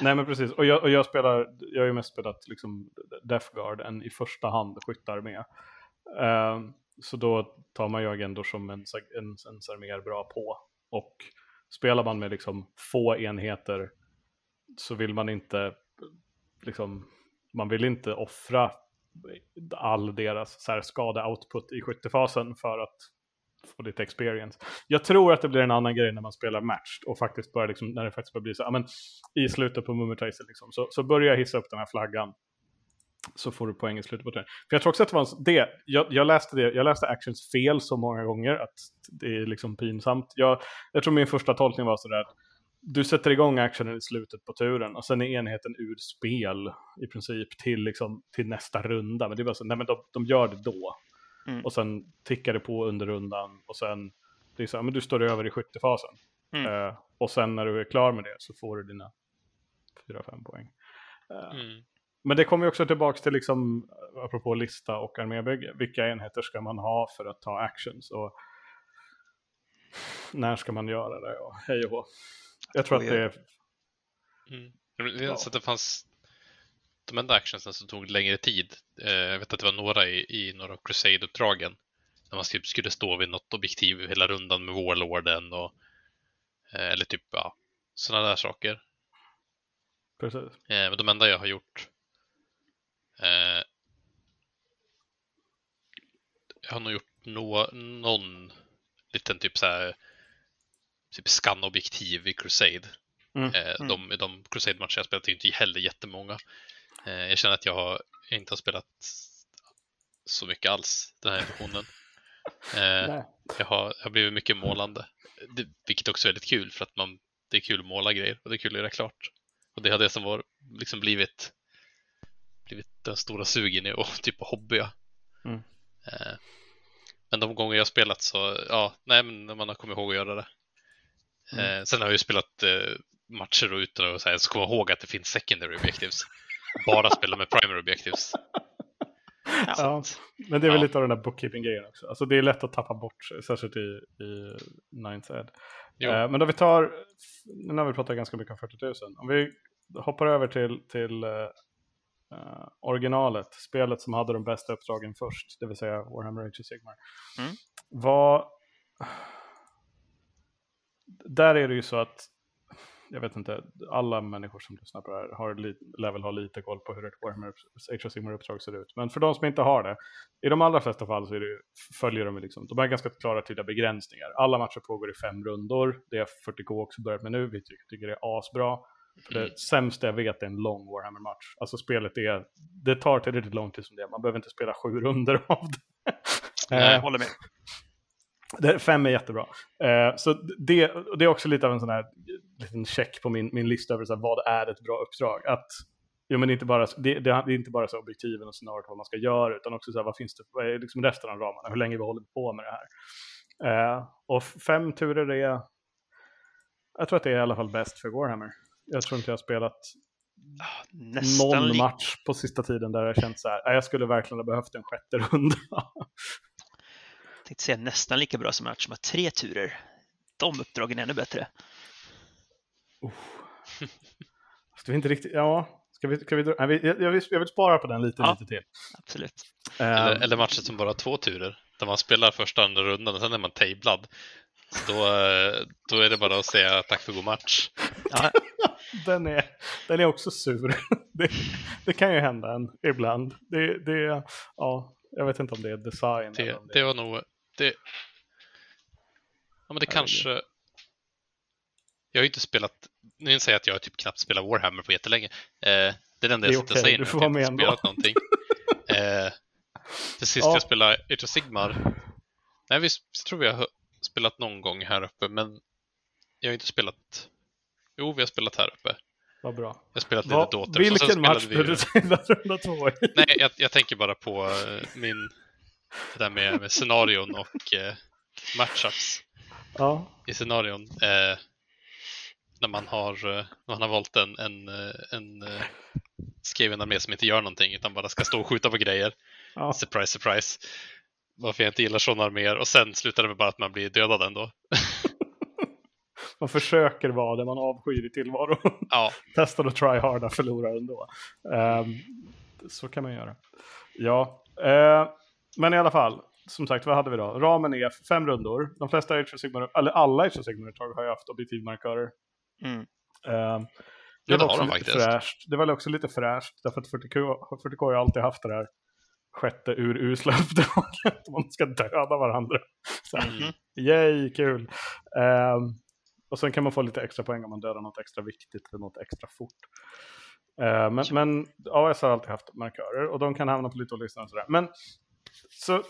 Nej men precis, och jag, och jag spelar, jag har ju mest spelat liksom Death Guard än i första hand skyttarmé. Uh, så då tar man ju agendor som en, en, en armé är bra på. Och spelar man med liksom få enheter så vill man inte, liksom, man vill inte offra all deras så här, skada-output i skyttefasen för att få lite experience. Jag tror att det blir en annan grej när man spelar match och faktiskt börjar liksom, när det faktiskt börjar bli så, ja men i slutet på Mummitracer liksom, så, så börjar jag hissa upp den här flaggan så får du poäng i slutet på turneringen. För jag tror också att det var en, det, jag, jag, läste det, jag läste actions fel så många gånger att det är liksom pinsamt. Jag, jag tror min första tolkning var sådär att du sätter igång actionen i slutet på turen och sen är enheten ur spel i princip till, liksom, till nästa runda. Men det är bara så, nej men de, de gör det då. Mm. Och sen tickar det på under rundan och sen, det är så, men du står över i skyttefasen. Mm. Uh, och sen när du är klar med det så får du dina 4-5 poäng. Uh, mm. Men det kommer ju också tillbaka till, liksom, apropå lista och armébygge, vilka enheter ska man ha för att ta actions? Och när ska man göra det? Och hej och hå. Jag tror att det är... Mm. Ja. Så att det fanns enda actionsen som tog längre tid. Eh, jag vet att det var några i, i några Crusade-uppdragen. När man typ skulle stå vid något objektiv hela rundan med Warlorden och eh, eller typ ja, sådana där saker. Precis. Eh, men de enda jag har gjort Eh, jag har nog gjort no, någon liten typ så här typ skanobjektiv i Crusade. Mm. Eh, mm. de, de Crusade-matcher jag spelat är inte heller jättemånga. Eh, jag känner att jag, har, inte har spelat så mycket alls den här editionen. *laughs* Eh, jag, har, jag har blivit mycket målande, det, vilket också är väldigt kul för att man, det är kul att måla grejer och det är kul att göra klart. Och det har det som var, liksom blivit blivit den stora sugen i att *laughs* typ hobbya. Mm. Eh, men de gånger jag spelat så, ja, nej men man har kommit ihåg att göra det. Mm. Eh, sen har jag ju spelat eh, matcher och utan att så komma ihåg att det finns secondary objectives. Bara spela med primary objectives. Ja, men det är väl ja. lite av den där bookkeeping-grejen också. Alltså det är lätt att tappa bort, särskilt i, i Ninth Ed. Eh, men då vi tar, nu har vi pratat ganska mycket om 40 000. Om vi hoppar över till, till uh, uh, originalet, spelet som hade de bästa uppdragen först, det vill säga Warhammer Age of Sigmar. Mm. Vad... Där är det ju så att, jag vet inte, alla människor som lyssnar på det här har level har lite koll på hur ett Warhammer Age of Sigmar-uppdrag ser ut. Men för de som inte har det, i de allra flesta fall så är det, följer de liksom, de har ganska klara tydliga begränsningar. Alla matcher pågår i fem rundor, det är 40K också börjat med nu, vi tycker det är asbra. För det mm. sämsta jag vet är en lång Warhammer-match. Alltså spelet är, det tar tillräckligt lång tid som det Man behöver inte spela sju runder av det. Nej, jag håller med. Det, fem är jättebra. Eh, så det, det är också lite av en sån här liten check på min, min lista över så här, vad är ett bra uppdrag. Att, jo, men inte bara, det, det är inte bara så objektiven och scenariot vad man ska göra, utan också så här, vad finns det, vad är liksom resten av ramarna, hur länge vi håller på med det här. Eh, och fem turer är, jag tror att det är i alla fall bäst för Warhammer. Jag tror inte jag har spelat Nästan någon match på sista tiden där jag känt så här, jag skulle verkligen ha behövt en sjätte runda. *laughs* tänkte säga nästan lika bra som match som har tre turer. De uppdragen är ännu bättre. Oh. Ska vi inte riktigt, ja, Ska vi, ska vi, jag, vill, jag, vill, jag vill spara på den lite, ja, lite till. Absolut. Eller, um, eller matcher som bara har två turer, där man spelar första andra rundan och sen är man tablad. Så då, eh, då är det bara att säga tack för god match. Ja. *laughs* den, är, den är också sur. *laughs* Det, det kan ju hända en ibland. Det, det, ja, jag vet inte om det är design. Det, det... det var nog... Det, ja, men det kanske... Jag har ju inte spelat... Nu säger jag att jag typ knappt spelat Warhammer på jättelänge. Eh, det är den enda jag sitter och säger nu. Du får vara med ändå. Spelat någonting. *laughs* eh, det sista ja. jag spelade Age of Sigmar. Nej, vi tror vi har spelat någon gång här uppe, men jag har inte spelat Jo, vi har spelat här uppe. Vad bra. Jag har spelat lite Daughters. Vilken match vi... du spela runda två i? Nej, jag, jag, tänker bara på uh, min... Det där med, med scenarion och uh, matchups. Ja. I scenarion. Uh, när man har, uh, man har valt en, en, en uh, skriven armé som inte gör någonting utan bara ska stå och skjuta på grejer. Ja. Surprise, surprise. Varför jag inte gillar sådana arméer och sen slutar det med bara att man blir dödad ändå. *laughs* man försöker vara det man avskyr i tillvaron. Ja. *laughs* Testar och try harda, förlorar ändå. Um, så kan man göra. Ja, uh, men i alla fall. som sagt, vad hade vi då? Ramen är fem rundor. De flesta Age of Sigmar, eller alla Age of Sigmar-uttag har ju haft objektivmarkörer. Mm. Uh, Ja, det det var också lite fräscht. Det var också lite fräscht, därför att 40K, 40K har ju alltid haft det här sjätte urusla uppdraget. Man ska döda varandra. Så Mhm. Yay, kul! Ehm, och sen kan man få lite extra poäng om man dödar något extra viktigt eller något extra fort. Ehm, men, men AS har alltid haft markörer och de kan hamna på lite olika och sådär. Men så...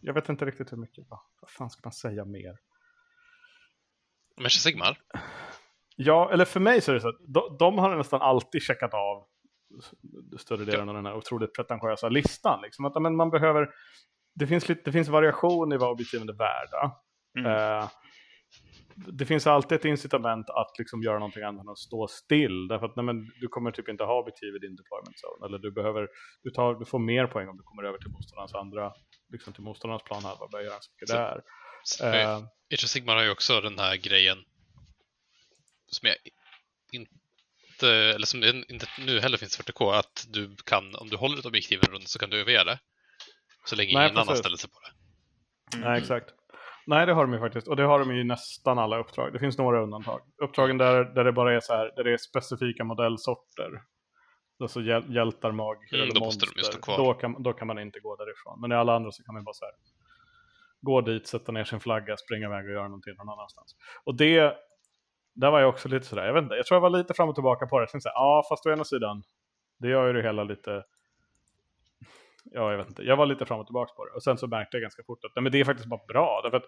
Jag vet inte riktigt hur mycket. Vad, vad fan ska man säga mer? Mercy Sigmar? Ja, eller för mig så är det så att de, de har nästan alltid checkat av större delen av den här otroligt pretentiösa listan. Liksom. Att, men man behöver, det, finns lite, det finns variation i vad objektiven är värda. Mm. Eh, det finns alltid ett incitament att liksom göra någonting annat än att stå still. Därför att nej, men, du kommer typ inte ha objektiv i din deployment zone. Eller du, behöver, du, tar, du får mer poäng om du kommer över till motståndarens andra, liksom till motståndarens planhalva. Börjar göra så mycket Så- där. Så- Age of Sigmar har ju också den här grejen som jag inte, eller som inte nu heller finns i 40K, att du kan, om du håller ett objektiv en runda så kan du överge det. Så länge Nej, ingen annan precis. ställer sig på det. Mm. Nej, exakt. Nej, det har de ju faktiskt. Och det har de ju i nästan alla uppdrag. Det finns några undantag. Uppdragen där, där det bara är så här, där det är specifika modellsorter. Alltså hjäl hjältar, magiker Mm, eller monster. Då kan, då kan man inte gå därifrån. Men i alla andra så kan man bara så här, gå dit, sätta ner sin flagga, springa iväg och göra någonting någon annanstans. Och det, där var jag också lite sådär, jag vet inte, jag tror jag var lite fram och tillbaka på det. Jag tänkte ja, fast å ena sidan, det gör ju det hela lite ja, jag vet inte. Jag var lite fram och tillbaka på det. Och sen så märkte jag ganska fort att nej, men det är faktiskt bara bra. Därför att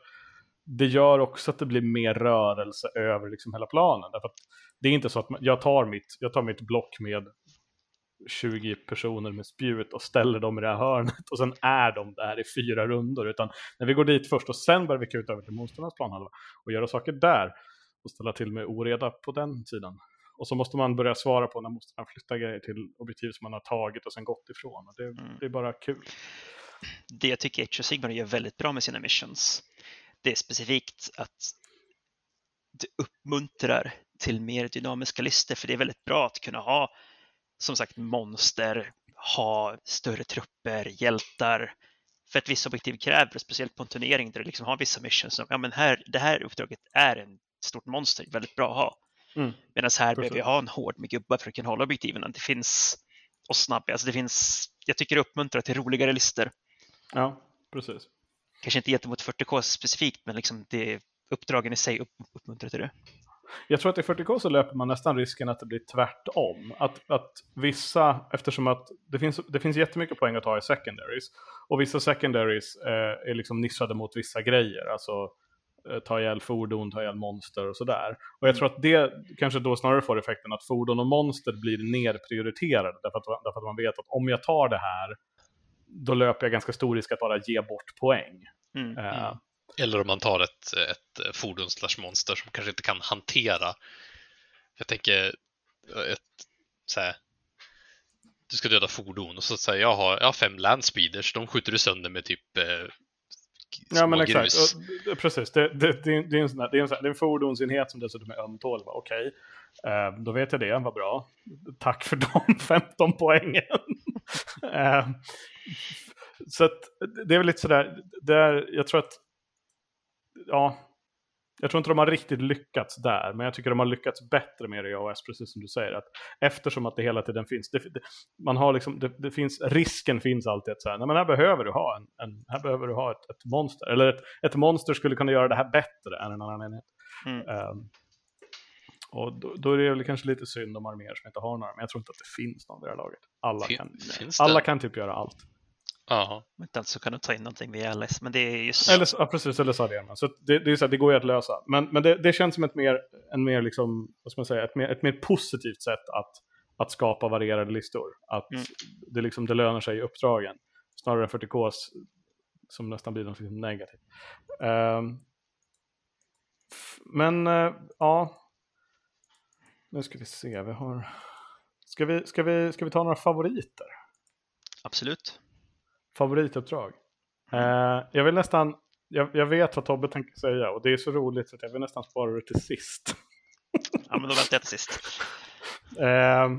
det gör också att det blir mer rörelse över liksom hela planen. Därför att det är inte så att man, jag, tar mitt, jag tar mitt block med 20 personer med spjut och ställer dem i det här hörnet och sen är de där i fyra rundor. Utan när vi går dit först och sen börjar vi kuta över till motståndarnas planhalva och göra saker där och ställa till med oreda på den sidan. Och så måste man börja svara på när motståndaren flyttar grejer till objektiv som man har tagit och sen gått ifrån. Och det, Mm. det är bara kul. Det jag tycker Age of Sigmar gör väldigt bra med sina missions, det är specifikt att det uppmuntrar till mer dynamiska listor, för det är väldigt bra att kunna ha som sagt monster, ha större trupper, hjältar. För att vissa objektiv kräver, speciellt på en turnering där du liksom har vissa missions som, ja men här, det här uppdraget är en stort monster, väldigt bra att ha. Mm. Medan här behöver vi ha en hård med gubbar för att kunna hålla objektiven. Det finns, och snabba, alltså det finns, jag tycker det uppmuntrar till roligare listor. Ja, precis. Kanske inte gentemot 40K specifikt, men liksom det, uppdragen i sig upp, uppmuntrar till det. Jag tror att i 40K så löper man nästan risken att det blir tvärtom. Att, att vissa, eftersom att det finns, det finns jättemycket poäng att ta i secondaries. Och vissa secondaries eh, är liksom nischade mot vissa grejer. Alltså ta ihjäl fordon, ta ihjäl monster och sådär. Och jag tror att det kanske då snarare får effekten att fordon och monster blir nerprioriterade. Därför att, därför att man vet att om jag tar det här, då löper jag ganska stor risk att bara ge bort poäng. Mm. Eh, Mm. Eller om man tar ett, ett fordon slash monster som kanske inte kan hantera. Jag tänker ett så här, du ska döda fordon och så säger jag har, jag har fem landspeeders, de skjuter du sönder med typ eh, Ja men små exakt, grus. och, precis. Det, det, det, är- en sån här, det, är en sån här, det är en fordonsenhet som dessutom är ömtålig. Okej, eh, då vet jag det, vad bra. Tack för de *laughs* 15 poängen. *laughs* eh, så att, det är väl lite sådär, där, jag tror att, ja, jag tror inte de har riktigt lyckats där, men jag tycker de har lyckats bättre med det i AOS, precis som du säger. Att eftersom att det hela tiden finns, det, det, man har liksom, det, det finns, risken finns alltid att säga, nej men här behöver du ha en, en här behöver du ha ett, ett monster. Eller ett, ett monster skulle kunna göra det här bättre än en annan enhet. Mm. Ehm, och då, då är det väl kanske lite synd om arméer som inte har några, men jag tror inte att det finns någon vid det här laget. Alla, Fin- kan, alla kan typ göra allt. Inte alls så kan du ta in någonting via LS, men det är just Eller, ja, precis, eller så hade jag med. Så det, det, är så här, det går ju att lösa. Men, men det, det känns som ett mer, en mer, liksom, vad ska man säga, ett mer, ett mer positivt sätt att, att skapa varierade listor. Att Mm. det, liksom, det lönar sig i uppdragen. Snarare än 40K som nästan blir något liksom negativt. F- men eh, ja, nu ska vi se. Vi har... Ska vi, ska, vi, ska vi ta några favoriter? absolut. Favorituppdrag. Eh, jag vill nästan, jag, jag vet vad Tobbe tänker säga och det är så roligt så att jag vill nästan spara det till sist. Ja, men då väntar jag till sist. Eh,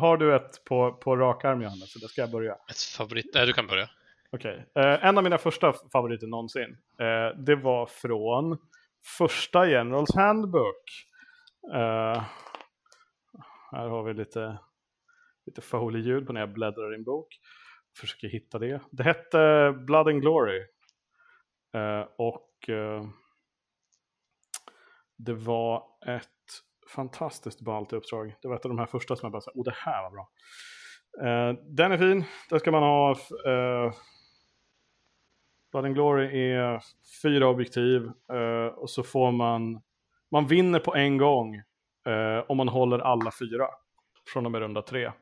har du ett på, på rak arm Johannes? Så det ska jag börja. Ett favorit... Nej, du kan börja. Okej. Eh, en av mina första favoriter någonsin. Eh, det var från första Generals Handbook. Eh, här har vi lite, lite Foley-ljud på när jag bläddrar i en bok. Försöker hitta det. Det hette Blood and Glory. Eh, och eh, det var ett fantastiskt ballt uppdrag. Det var ett av de här första som jag bara sa, oh det här var bra. Eh, den är fin, där ska man ha eh, Blood and Glory är fyra objektiv eh, och så får man, man vinner på en gång eh, om man håller alla fyra från och med runda tre.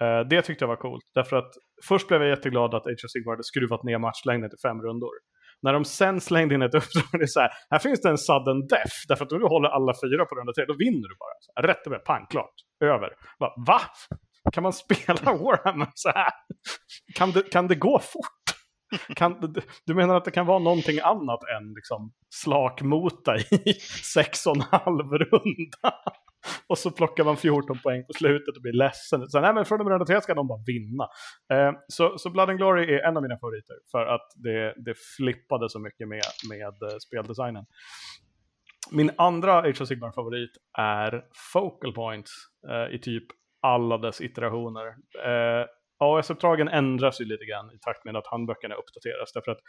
Eh, det tyckte jag var coolt, därför att först blev jag jätteglad att Age of Sigmar hade skruvat ner matchlängden till fem rundor. När de sen slängde in ett uppdrag, *laughs* det är så här, här finns det en sudden death, därför att om du håller alla fyra på runda tre, då vinner du bara. Så rätt över, pang, klart, över. Bara, Va? Kan man spela *laughs* Warhammer så här? Kan det, kan det gå fort? Kan, du menar att det kan vara någonting annat än liksom slakmota i sex och en halv runda? Och så plockar man 14 poäng på slutet och blir ledsen. Så nej, men från och med runda tre ska de bara vinna. Eh, så, så Blood and Glory är en av mina favoriter för att det, det flippade så mycket med, med eh, speldesignen. Min andra Age of Sigmar-favorit är Focal Points eh, i typ alla dess iterationer. Eh, AS-uppdragen ändras ju lite grann i takt med att handböckerna uppdateras. Därför att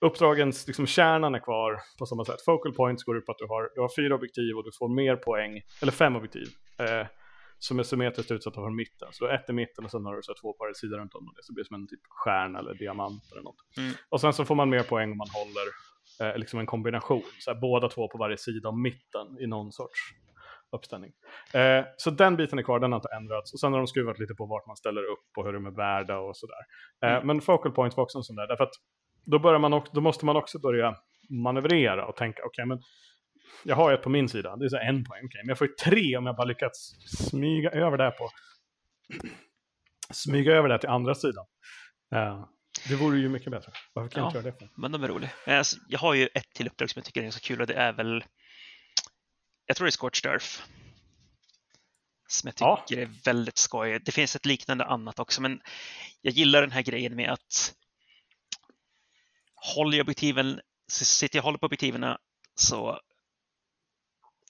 uppdragens liksom, kärnan är kvar på samma sätt. Focal points går ut på att du har, du har fyra objektiv och du får mer poäng, eller fem objektiv, eh, som är symmetriskt utsatta från mitten. Så du har ett i mitten och sen har du så två par sidor runt om det. Så det blir som en typ stjärna eller diamant eller något. Mm. Och sen så får man mer poäng om man håller eh, liksom en kombination. Så här, båda två på varje sida om mitten i någon sorts uppställning. Eh, så den biten är kvar, den har inte ändrats. Och sen har de skruvat lite på vart man ställer upp och hur de är värda och sådär. Eh, mm. Men focal points var också en sån där, därför att då, börjar man också, då måste man också börja manövrera och tänka, okej okay, men jag har ett på min sida, det är så en poäng, okay, men jag får ju tre om jag bara lyckats smyga över det på smyga över det till andra sidan. Uh, det vore ju mycket bättre. Varför kan ja, jag inte göra det? För? Men de är roliga. Alltså, jag har ju ett till uppdrag som jag tycker är så kul och det är väl jag tror det är Scorched Earth. Som jag tycker ja. är väldigt skoj. Det finns ett liknande annat också, men jag gillar den här grejen med att håller jag objektiven, sitter jag håller på objektiven så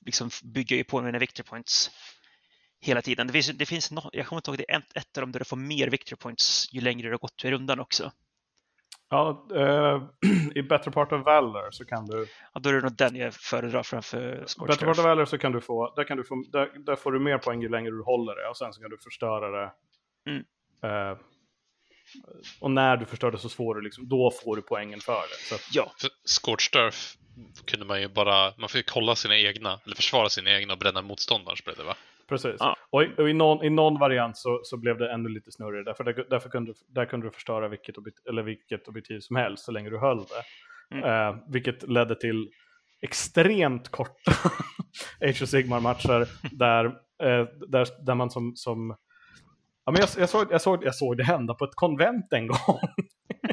liksom bygger jag på mina victory points hela tiden. Det finns, det finns no, jag kommer inte ihåg, det är ett, ett av dem där du får mer victory points ju längre du har gått i rundan också. Ja, uh, *clears throat* i Better Part of Valor så kan du... Ja, då är det nog den jag föredrar framför Scorch Better Part of Valor så kan du få, där, kan du få där, där, får du mer poäng ju längre du håller det och sen så kan du förstöra det. Mm. Uh, och när du förstör det så får du liksom, då får du poängen för det. Så att... Ja. För Earth kunde man ju bara, man fick kolla sina egna, eller försvara sina egna och bränna motståndarens blev det va? Precis. Ja. Och, i, och i, någon, i någon variant så, så blev det ännu lite snurrigare. Därför, där, därför kunde, där kunde du förstöra vilket, eller vilket objektiv som helst så länge du höll det. Mm. Eh, vilket ledde till extremt korta *laughs* Age of Sigmar-matcher där, eh, där, där man som, som Ja, men jag, jag, såg, jag, såg, jag såg det hända på ett konvent en gång. *laughs*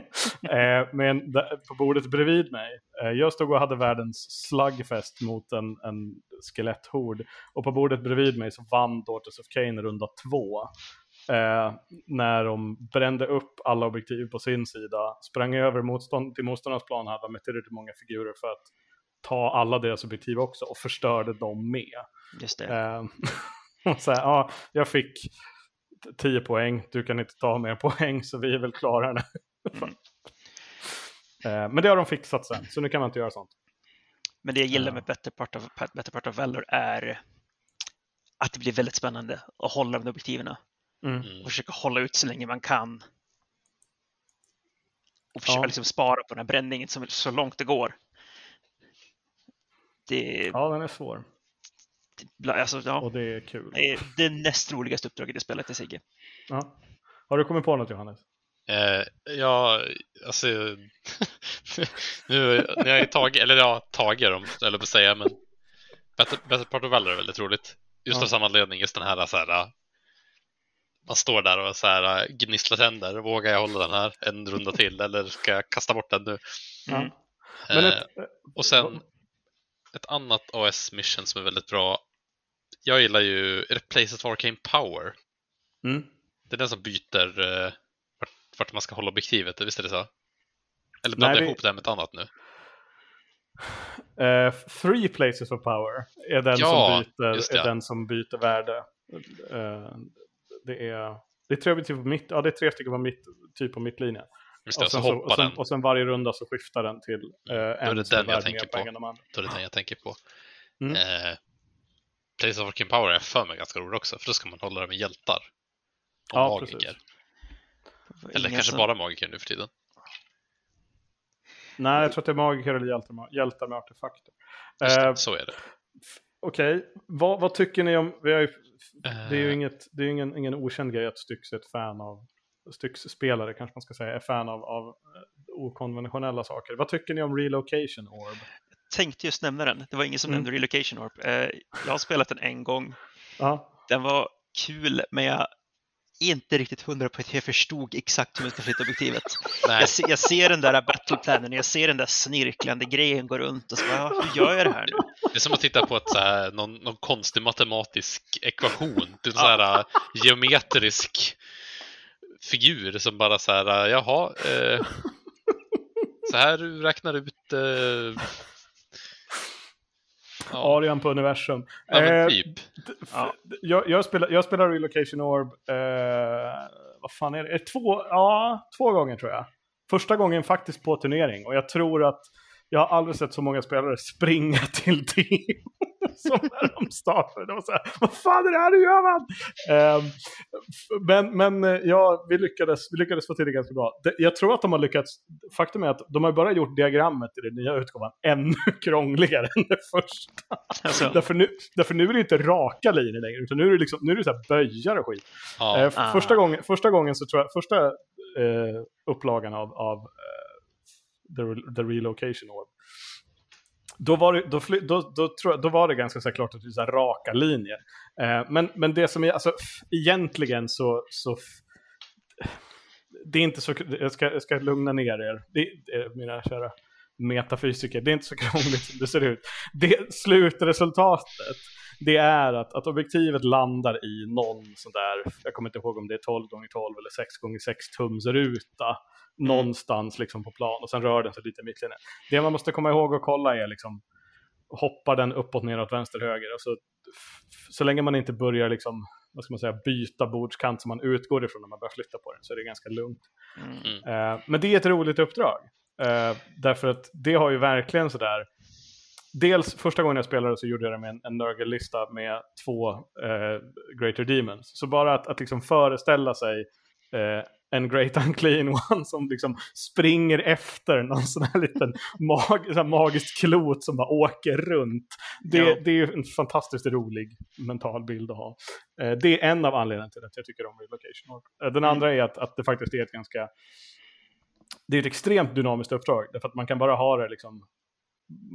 eh, men på bordet bredvid mig. Eh, jag stod och hade världens slugfest mot en, en skeletthord. Och på bordet bredvid mig så vann Daughters of Cain runda två. Eh, när de brände upp alla objektiv på sin sida, sprang över motstånd, till motståndarnas plan, hade med tillräckligt många figurer för att ta alla deras objektiv också och förstörde dem med. Just det. Eh, *laughs* och så här, ja, jag fick 10 poäng, du kan inte ta mer poäng så vi är väl klara nu. Mm. Eh, men det har de fixat sen, så nu kan man inte göra sånt. Men det jag gillar med Better Part of, Better Part of Valor är att det blir väldigt spännande att hålla de objektiven. Mm. Och mm. försöka hålla ut så länge man kan. Och försöka ja. liksom spara på den här bränningen så, så långt det går. Det... Ja, den är svår. Alltså, ja. Och det är kul. Det är det näst roligaste uppdraget i spelet i Sigge. Ja. Har du kommit på något Johannes? Eh, ja, alltså *laughs* nu när jag är tagit, eller ja, tagit dem, eller på säga, men Better, Better Part of Valor är väldigt roligt. Just ja. av samma anledning, just den här så här man står där och så här gnisslar tänder. Vågar jag hålla den här en runda till eller ska jag kasta bort den nu? Mm. Eh, ett, och sen ett annat AS-mission som är väldigt bra. Jag gillar ju, Places of Arcane Power? Mm. Det är den som byter, uh, vart man ska hålla objektivet, visst är det så? Eller blandar jag ihop det här med ett annat nu? Eh, three places of power är den, Ja, som, byter, är den som byter värde. Eh, det är, det är tre objektiv på mitt, ja det är tre stycken på mitt, typ på mittlinjen. Just det, Och sen, så, och, sen, och sen varje runda så skiftar den till eh, en det som är värd mer på. poäng än de andra. Då är det den jag tänker på. Mm. Eh, Place of Working Power är för mig ganska roligt också, för då ska man hålla det med hjältar. Och Ja, magiker. precis. Eller kanske som- bara magiker nu för tiden. Nej, jag tror att det är magiker eller hjältar med, hjältar med artefakter. Det, Eh, så är det. Okej, vad, vad tycker ni om... Vi har ju, det är ju Eh. inget, det är ingen, ingen okänd grej att Styx är ett fan av... Styx-spelare kanske man ska säga, är fan av, av eh, okonventionella saker. Vad tycker ni om Relocation Orb? Tänkte just nämna den. Det var ingen som Mm. nämnde Relocation Orb. Eh, Jag har spelat den en gång. Ja, Den var kul, men jag inte riktigt hundra på att jag förstod exakt hur man ska flytta objektivet. *laughs* Jag ser, jag ser den där battleplanen, jag ser den där snirklande grejen gå runt och så bara, ja, hur gör jag det här nu? det är som att titta på ett, så här, någon, någon konstig matematisk ekvation. Typ så här äh, geometrisk figur som bara så här, äh, jaha, eh, *laughs* så här du räknar ut eh, ja, Arian på universum. ja, Eh, typ. Ja. jag, jag, spelar, jag spelar Relocation Orb, eh, vad fan är det? Är det två, ja, två gånger tror jag. Första gången faktiskt på turnering och jag tror att jag har aldrig sett så många spelare springa *laughs* till team *laughs* som när de startade. Det var så här, vad fan är det här, hur gör man? F- men men eh, ja, vi lyckades, vi lyckades få till det ganska bra. Det, jag tror att de har lyckats, faktum är att de har bara gjort diagrammet i den nya utgåvan ännu *laughs* krångligare än det första. Alltså, Därför nu, därför nu är det inte raka linjer längre, utan nu är det, liksom, nu är det så här böjar och skit. Ja, Eh, Ah. första, gången, första gången så tror jag, första eh, upplagan av, av eh, the, Re- the Relocation Orb, då var det, då, fly, då, då, då var det ganska så klart att det är raka linjer. Eh, men, men det som är, alltså egentligen så, så det är inte så, jag ska, jag ska lugna ner er, det, mina kära metafysiker, det är inte så *laughs* krångligt som det ser ut. Det, slutresultatet, det är att, att objektivet landar i någon sån där, jag kommer inte ihåg om det är 12 gånger 12 eller 6 gånger 6 tums ruta någonstans liksom på plan och sen rör den sig lite i mittlinjen. Det man måste komma ihåg och kolla är liksom, hoppar den uppåt, neråt, vänster, höger? Alltså, f- så länge man inte börjar liksom, vad ska man säga, byta bordskant som man utgår ifrån när man börjar flytta på den så är det ganska lugnt. mm, Eh, men det är ett roligt uppdrag. Eh, därför att det har ju verkligen sådär, dels första gången jag spelade så gjorde jag det med en, en Nurgle-lista med två eh, Greater Demons. Så bara att, att liksom föreställa sig eh, en Great *laughs* Unclean One som liksom springer efter någon sån här liten *laughs* mag, sån här magisk klot som bara åker runt. Det, Ja. det är en fantastiskt rolig mental bild att ha. Eh, det är en av anledningarna till att jag tycker om Relocation. Eh, den andra är att, att det faktiskt är ett ganska det är ett extremt dynamiskt uppdrag, därför att man kan bara ha det liksom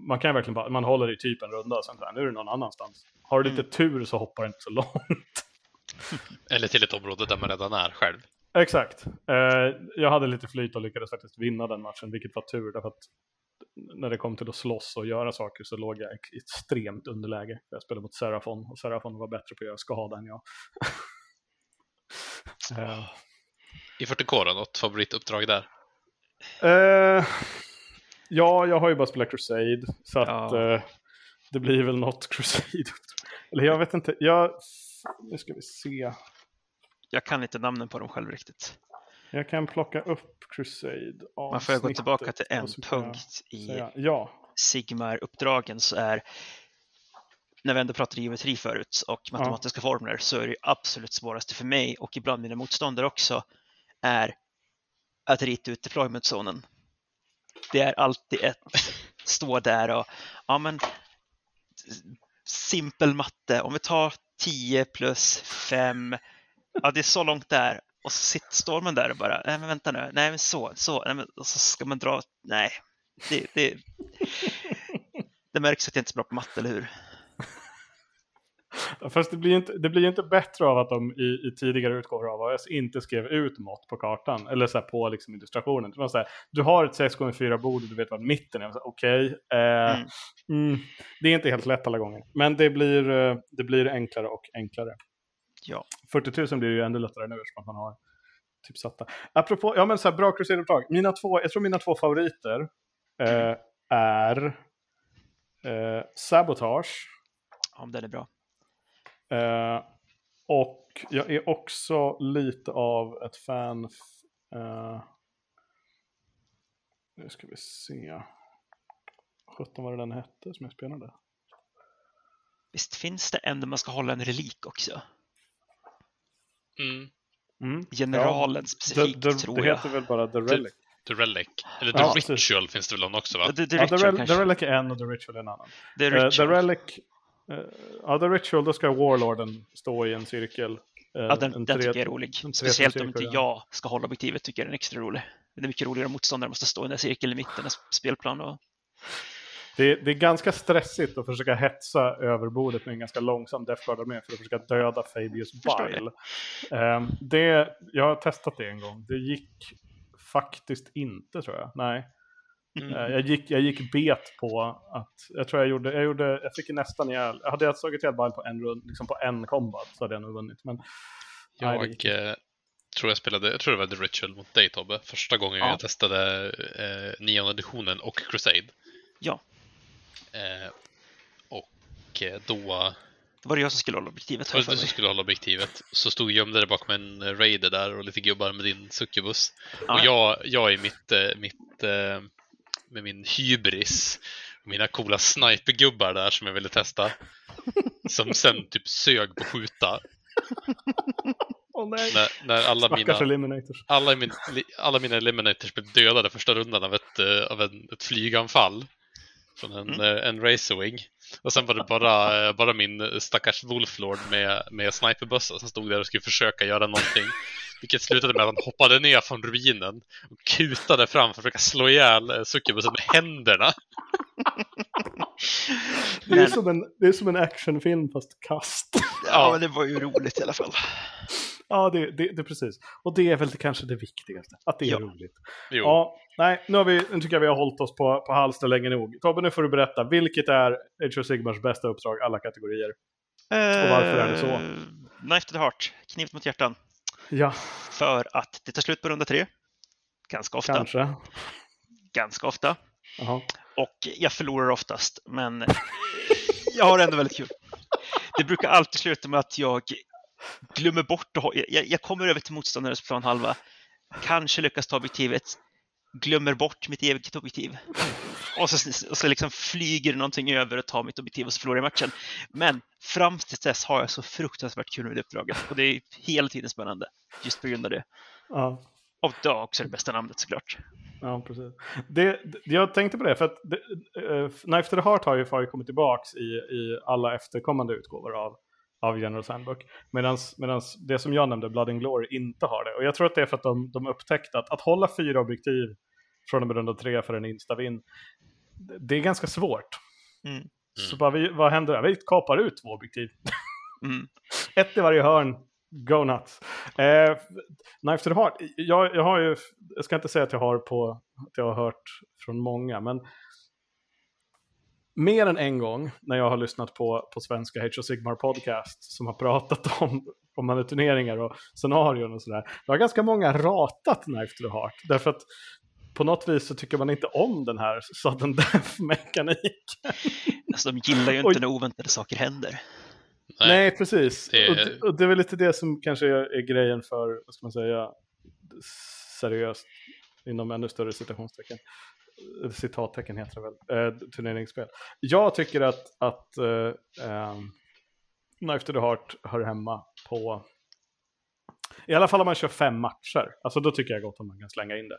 man kan verkligen bara, man håller i typ en runda sen här, nu är det någon annanstans. Har du lite tur så hoppar det inte så långt. *laughs* eller till ett område där man redan är själv. Exakt. Eh, jag hade lite flyt och lyckades faktiskt vinna den matchen, vilket var tur därför att när det kom till att slåss och göra saker så låg jag i extremt underläge. Jag spelade mot Serafon och Serafon var bättre på att göra skada än jag. *laughs* Eh, I 40K då, något favorituppdrag där? Eh, ja, jag har ju bara spelat Crusade. Så att Ja. eh, det blir väl något *laughs* Crusade. Eller jag vet inte. Jag, nu ska vi se. jag kan inte namnen på dem själv riktigt. Jag kan plocka upp Crusade. Man får jag gå tillbaka till en punkt i säga- Ja. Sigmar-uppdragen så är, när vi ändå pratade geometri förut och matematiska formler, så är det absolut svåraste för mig och ibland mina motståndare också, är att rita ut deployment-zonen. Det är alltid ett stå där och, ja men, simpel matte, om vi tar 10 plus 5, ja det är så långt där. Och så sitter, står man där och bara, nej men vänta nu, nej men så, så, nej, men, och så ska man dra, nej, det, det, det märks att jag inte är så bra på matte, eller hur? *laughs* Fast det blir ju inte, det blir ju inte bättre av att de i, i tidigare utgåvor av AS inte skrev ut mått på kartan. Eller så på liksom illustrationen. Det var så här, du har ett 6x4 bord och du vet vad mitten är. Okej. eh, Mm. mm, det är inte helt lätt alla gånger. Men det blir, eh, det blir enklare och enklare. Ja. 40 000 blir ju ännu lättare nu eftersom man har tipsatta. Apropå, ja men så här, bra Crusader-uppdrag. Mina två, jag tror mina två favoriter eh, är eh, Sabotage Ja, den är bra. Eh, och jag är också lite av ett fan. Eh, nu ska vi se. 17 vad det den hette som jag spelade. Visst finns det en där man ska hålla en relik också? Mm. Mm. Generalen Ja, specifikt, det, det, tror det jag. heter väl bara The Relic. The Relic. Eller The Ja. Ritual finns det väl någon också va? The, the ja, Ritual The, Rel- kanske. The Relic är en och The Ritual är en annan. The Eh, Ritual. The Relic, ja The Ritual, då ska Warlorden stå i en cirkel. eh, ja, den, en den tre- tycker jag är rolig. Speciellt om inte jag ska hålla objektivet tycker jag den är extra rolig. Det är mycket roligare om motståndaren måste stå i den där cirkeln i mitten av spelplan. Och... Det, det är ganska stressigt att försöka hetsa över bordet med en ganska långsam Death Guard-armé för att försöka döda Fabius Bile. Ehm, det, jag har testat det en gång. Det gick faktiskt inte tror jag. Nej. Mm. Eh, jag, gick, jag gick bet på att, jag tror jag gjorde, jag gjorde, jag fick nästan ihjäl, hade jag slagit ihjäl Bile på en rund, liksom på en combat så hade jag nog vunnit. Men, nej, det Jag gick eh, tror jag spelade, jag tror det var The Ritual mot dig Tobbe. Första gången Ja. jag testade eh, nionde editionen och Crusade. Ja, Eh, och eh, då, det var det jag som skulle hålla objektivet. för jag för du som skulle hålla objektivet, så stod gömde det bakom en raider där och lite gubbar med din succubus. Ja, Och jag, jag är mitt, eh, mitt med min hybris, mina coola snipergubbar där som jag ville testa. Som sen typ sög på skjuta. Nej! När, när alla Stackars mina, alla, min, alla mina eliminators blev dödade första rundan av ett, eh, av en, ett flyganfall. Från en, Mm. eh, en racerwing. Och sen var det bara, eh, bara min stackars Wolflord med, med sniperbössa som stod där och skulle försöka göra någonting. Vilket slutade med att han hoppade ner från ruinen och kutade fram för att försöka slå ihjäl eh, succubusen med händerna. Det är, som en, det är som en actionfilm fast kast. Ja, men det var ju roligt i alla fall. Ja, det, det, det är precis. Och det är väl kanske det viktigaste, att det är Ja. roligt. Jo, Ja, nej, nu, har vi, nu tycker jag vi har hållit oss på, på halster länge nog. Tobbe, nu får du berätta. Vilket är Age of Sigmars bästa uppdrag, alla kategorier? Och varför är det så? Eh, Knife to the heart, kniv mot hjärtan. Ja, För att det tar slut på runda tre. Ganska ofta. kanske. Ganska ofta. Jaha. Och jag förlorar oftast, men jag har ändå väldigt kul. Det brukar alltid sluta med att jag glömmer bort att ha, jag, jag kommer över till motståndarens planhalva, kanske lyckas ta objektivet, glömmer bort mitt eget objektiv. Och så, och så liksom flyger någonting över och tar mitt objektiv och så förlorar jag matchen. Men fram till dess har jag så fruktansvärt kul med uppdraget och det är hela tiden spännande just på grund av det. Ja. Och är också det bästa namnet såklart. Ja, precis. Det, det- jag tänkte på det, för att det, eh, Knife to the Heart har ju kommit tillbaks i, i alla efterkommande utgåvor av, av General Handbook. Medan det som jag nämnde, Blood and Glory, inte har det. Och jag tror att det är för att de, de upptäckte att, att hålla fyra objektiv från och med runda tre för en instavin, det- det är ganska svårt. Mm. Så bara, vi, vad händer där? Vi kapar ut två objektiv. *laughs* Mm. Ett i varje hörn. Go nuts. Eh, Knife to the Heart. Jag, jag har ju, jag ska inte säga att jag har på, att jag har hört från många, men mer än en gång när jag har lyssnat på, på svenska H.O. Sigmar podcast som har pratat *laughs* om, om alla turneringar och scenarion och sådär. Det har ganska många ratat Knife to the Heart. Därför att på något vis så tycker man inte om den här sudden death-mekanik. *laughs* Alltså, de gillar ju inte när oväntade saker händer. Nej. Nej, precis. Det- Och, det, och det är väl lite det som kanske är, är grejen för, vad ska man säga, seriöst, inom ännu större citationstecken. Eh, Citattecken heter det väl, eh, turneringsspel. Jag tycker att, att eh, ehm, Knife to the Heart hör hemma på, i alla fall om man kör fem matcher, alltså då tycker jag gott om man kan slänga in det.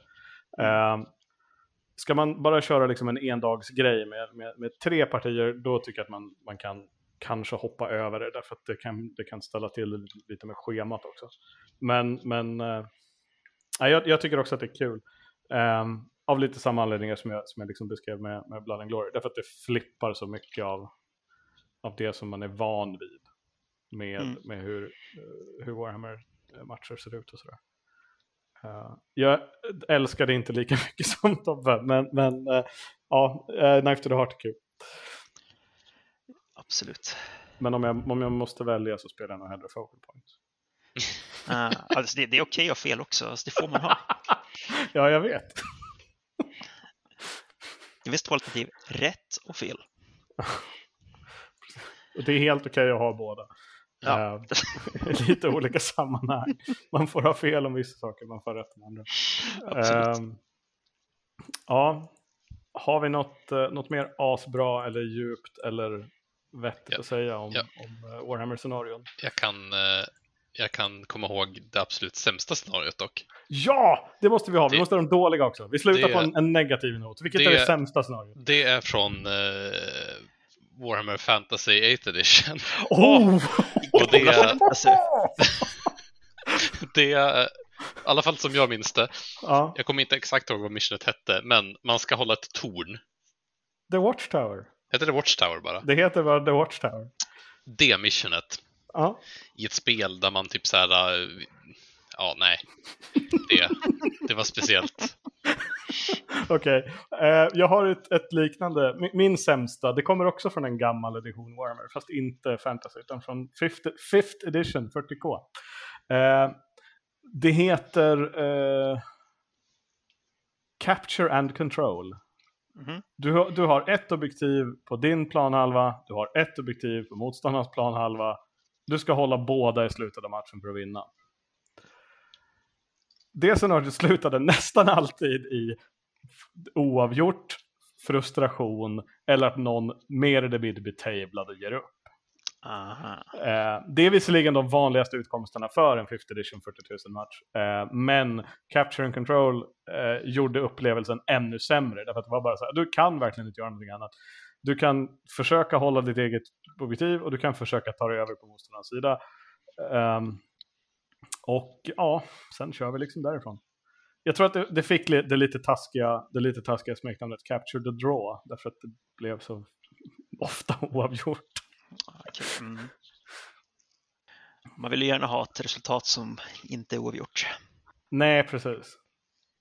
Ehm, ska man bara köra liksom en endagsgrej med, med, med tre partier, då tycker jag att man, man kan kanske hoppa över det, därför att det kan, det kan ställa till lite med schemat också. Men, men eh, jag, jag tycker också att det är kul. Ehm, av lite samma anledningar som jag, som jag liksom beskrev med, med Blood and Glory. Därför att det flippar så mycket av, av det som man är van vid. Med, Mm. med hur, eh, hur Warhammer-matcher ser ut och sådär. Eh, jag älskar det inte lika *laughs* mycket som Tobbe, men, men eh, ja, uh, Knife to the Heart är kul. Absolut. Men om jag, om jag måste välja så spelar jag nog hellre Focal Point. Uh, *laughs* alltså det, det, är okej okay att ha fel också, alltså det får man ha. *laughs* ja, jag vet. Det finns två alternativ, rätt och fel. *laughs* det är helt okej okay att ha båda. Ja. Uh, lite olika sammanhang. Man får ha fel om vissa saker, man får rätt om andra. Uh, ja, har vi något, uh, något mer asbra eller djupt eller vettigt ja. att säga om, ja. om uh, Warhammer-scenarion? Jag kan, jag kan komma ihåg det absolut sämsta scenariot dock. Ja, det måste vi ha. Vi det, måste ha de dåliga också. Vi slutar det, på en, en, negativ not. Vilket det, är det sämsta scenariot? Det är från Warhammer Fantasy 8 Edition. *laughs* Oh! Och *laughs* det är... *laughs* det är, i alla fall som jag minns det, ja. jag kommer inte exakt ihåg vad missionet hette, men man ska hålla ett torn. The Watchtower. Heter det Watchtower bara? Det heter bara The Watchtower. Det missionet. Ja. I ett spel där man typ så här, ja nej, det, det var speciellt. *laughs* Okej, okay. eh, jag har ett, ett, liknande, min, min sämsta, det kommer också från en gammal edition Warhammer, fast inte fantasy, utan från 5th, edition 40K. Uh, eh, det heter uh, Capture and Control. Mm -hmm. du, du har ett objektiv på din planhalva, du har ett objektiv på motståndarens planhalva. Du ska hålla båda i slutet av matchen för att vinna det scenariot slutade nästan alltid i oavgjort, frustration eller att någon mer eller mindre blir tablad och ger upp. Eh, det är visserligen de vanligaste utkomsterna för en 5th edition 40 000 match. Eh, men Capture and Control eh, gjorde upplevelsen ännu sämre. Därför att det var bara så här, du kan verkligen inte göra någonting annat. Du kan försöka hålla ditt eget objektiv och du kan försöka ta dig över på motståndarens sida. Um, och ja, sen kör vi liksom därifrån. Jag tror att det, det fick det lite taskiga, det lite taskiga smeknamnet Capture the Draw, därför att det blev så ofta *laughs* oavgjort. Okay. Mm. Man vill ju gärna ha ett resultat som inte är oavgjort. Nej, precis.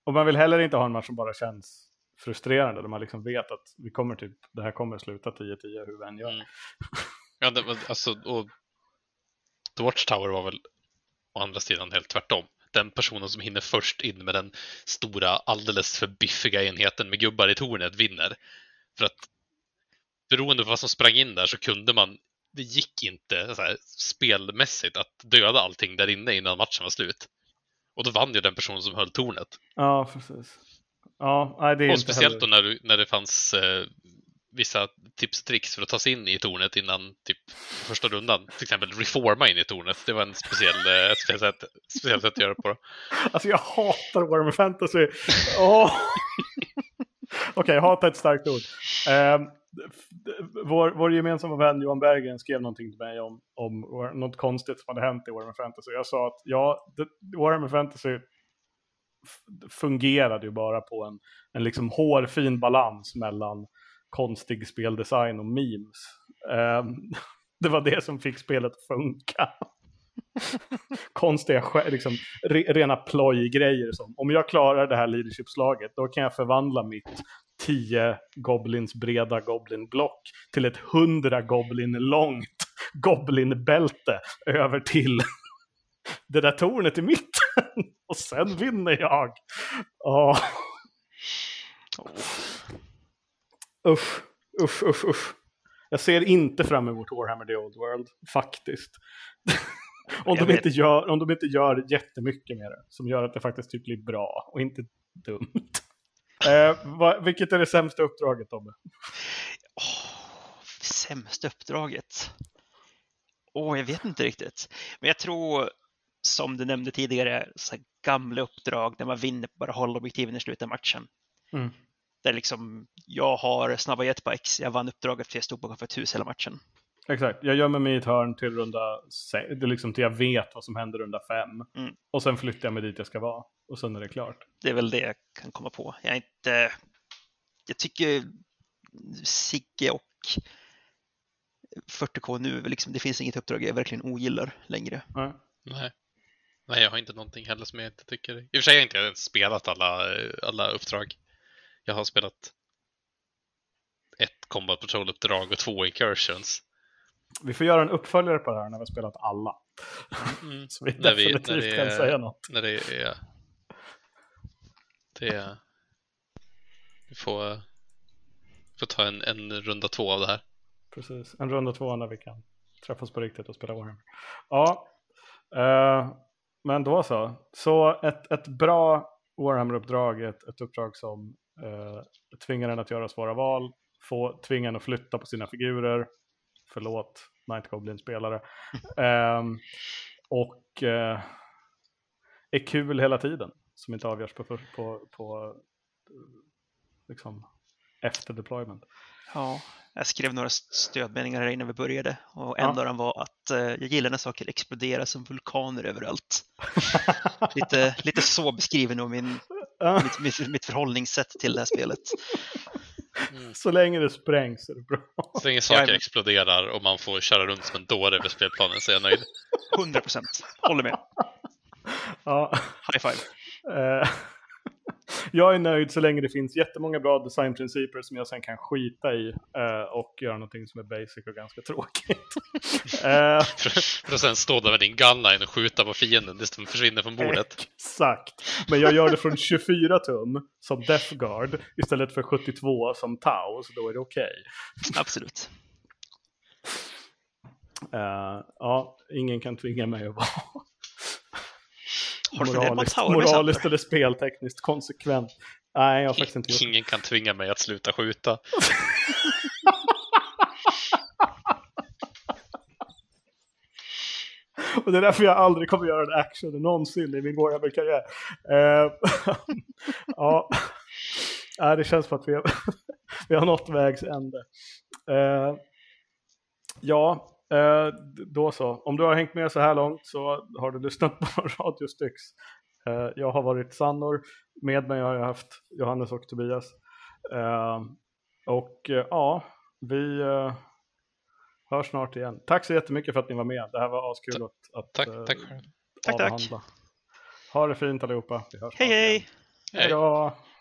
Och man vill heller inte ha en match som bara känns frustrerande, där man liksom vet att vi kommer typ, det här kommer sluta 10-10 hur vi än gör. Mm. Ja, det, alltså, och The Watchtower var väl å andra sidan helt tvärtom. Den personen som hinner först in med den stora, alldeles för biffiga enheten med gubbar i tornet vinner. För att beroende på vad som sprang in där så kunde man, det gick inte här, spelmässigt att döda allting där inne innan matchen var slut. Och då vann ju den personen som höll tornet. Ja, precis. Ja, det är och speciellt heller... då när, du, när det fanns eh, vissa tips och tricks för att ta sig in i tornet innan typ första rundan. Till exempel reforma in i tornet. Det var en speciell, eh, ett speciellt, sätt, speciellt sätt att göra det på. Alltså jag hatar Warhammer Fantasy. Oh. *laughs* Okej, okay, hata ett starkt ord. Um, vår, vår gemensamma vän Johan Berggren skrev någonting till mig om, om något konstigt som hade hänt i Warhammer Fantasy. Jag sa att ja, det, Warhammer Fantasy fungerade ju bara på en, en liksom hårfin balans mellan konstig speldesign och memes. Um, *laughs* det var det som fick spelet att funka. *laughs* Konstiga, liksom, re, rena plojgrejer som om jag klarar det här leadership-slaget då kan jag förvandla mitt 10 goblins breda goblin-block till ett 100 goblin långt goblin-bälte över till *laughs* det där tornet i mitten. *laughs* Och sen vinner jag. Oh. Usch, usch, usch, usch. Jag ser inte fram emot Warhammer The Old World, faktiskt. *laughs* om, de inte gör, om de inte gör jättemycket med det, som gör att det faktiskt typ blir bra och inte dumt. *laughs* eh, vad, vilket är det sämsta uppdraget, Tobbe? Oh, sämsta uppdraget? Åh, oh, jag vet inte riktigt. Men jag tror, som du nämnde tidigare, så gamla uppdrag där man vinner på bara hålla objektiven i slutet av matchen. Mm. Där liksom, jag har snabba jetbikes, jag vann uppdraget för jag stod bakom ett hus hela matchen. Exakt, jag gömmer mig i ett hörn till runda det liksom till jag vet vad som händer runda fem. Mm. Och sen flyttar jag mig dit jag ska vara. Och sen är det klart. Det är väl det jag kan komma på. Jag är inte... Jag tycker Sigge och 40K nu, liksom, det finns inget uppdrag jag verkligen ogillar längre. Nej. Nej. Nej, jag har inte någonting heller som jag inte tycker. I och för sig har jag inte ens spelat alla, alla uppdrag. Jag har spelat ett Combat Patrol-uppdrag och två Incursions. Vi får göra en uppföljare på det här när vi har spelat alla. Mm. *laughs* Så vi När vi- definitivt när det kan säga något. När det är... Det är... Vi får, får ta en, en runda två av det här. Precis, en runda två när vi kan träffas på riktigt och spela Warhammer. Ja, eh, men då så. Så ett, ett bra Warhammer-uppdrag ett, ett uppdrag som eh, tvingar en att göra svåra val, få, tvingar en att flytta på sina figurer, förlåt Night Goblin-spelare, *laughs* Ehm, och eh, är kul hela tiden, som inte avgörs på, på, på, eh, liksom, efter deployment. Ja, jag skrev några stödmeningar här innan vi började och en Ja. av dem var att eh, jag gillar när saker exploderar som vulkaner överallt. *laughs* Lite, lite så beskriver nog min, Ja. mitt, mitt, mitt förhållningssätt till det här spelet. Så länge det sprängs är det bra. Så länge saker Jajamän. exploderar och man får köra runt som en dåre över spelplanen så är jag nöjd. 100 procent, håller med. Ja, High five. Jag är nöjd så länge det finns jättemånga bra designprinciper som jag sen kan skita i eh, och göra någonting som är basic och ganska tråkigt. *laughs* Eh, För, för att sen stå där med din gunline och skjuta på fienden tills de försvinner från bordet. Exakt. Men jag gör det från 24 tum som Death Guard istället för 72 som Tau, så då är det okej. Absolut. Eh, ja, ingen kan tvinga mig att vara Har du moraliskt, moraliskt eller speltekniskt konsekvent. Nej, jag har faktiskt inte gjort. Ingen kan tvinga mig att sluta skjuta. *laughs* Och det är därför jag aldrig kommer göra en action någonsin i min Warhammer-karriär. Eh, *laughs* ja, Nej, det känns som att vi har, *laughs* vi har nått vägs ände. Eh, ja, eh, då så. Om du har hängt med så här långt så har du lyssnat på *laughs* Radio Styx. Eh, jag har varit Sannor. Med mig har jag haft Johannes och Tobias. Eh, och ja, vi hörs snart igen. Tack så jättemycket för att ni var med. Det här var askul att, att Tack, tack själv. Tack, tack. avhandla. Ha det fint allihopa. Vi hörs Hej hej! Hej. Hej!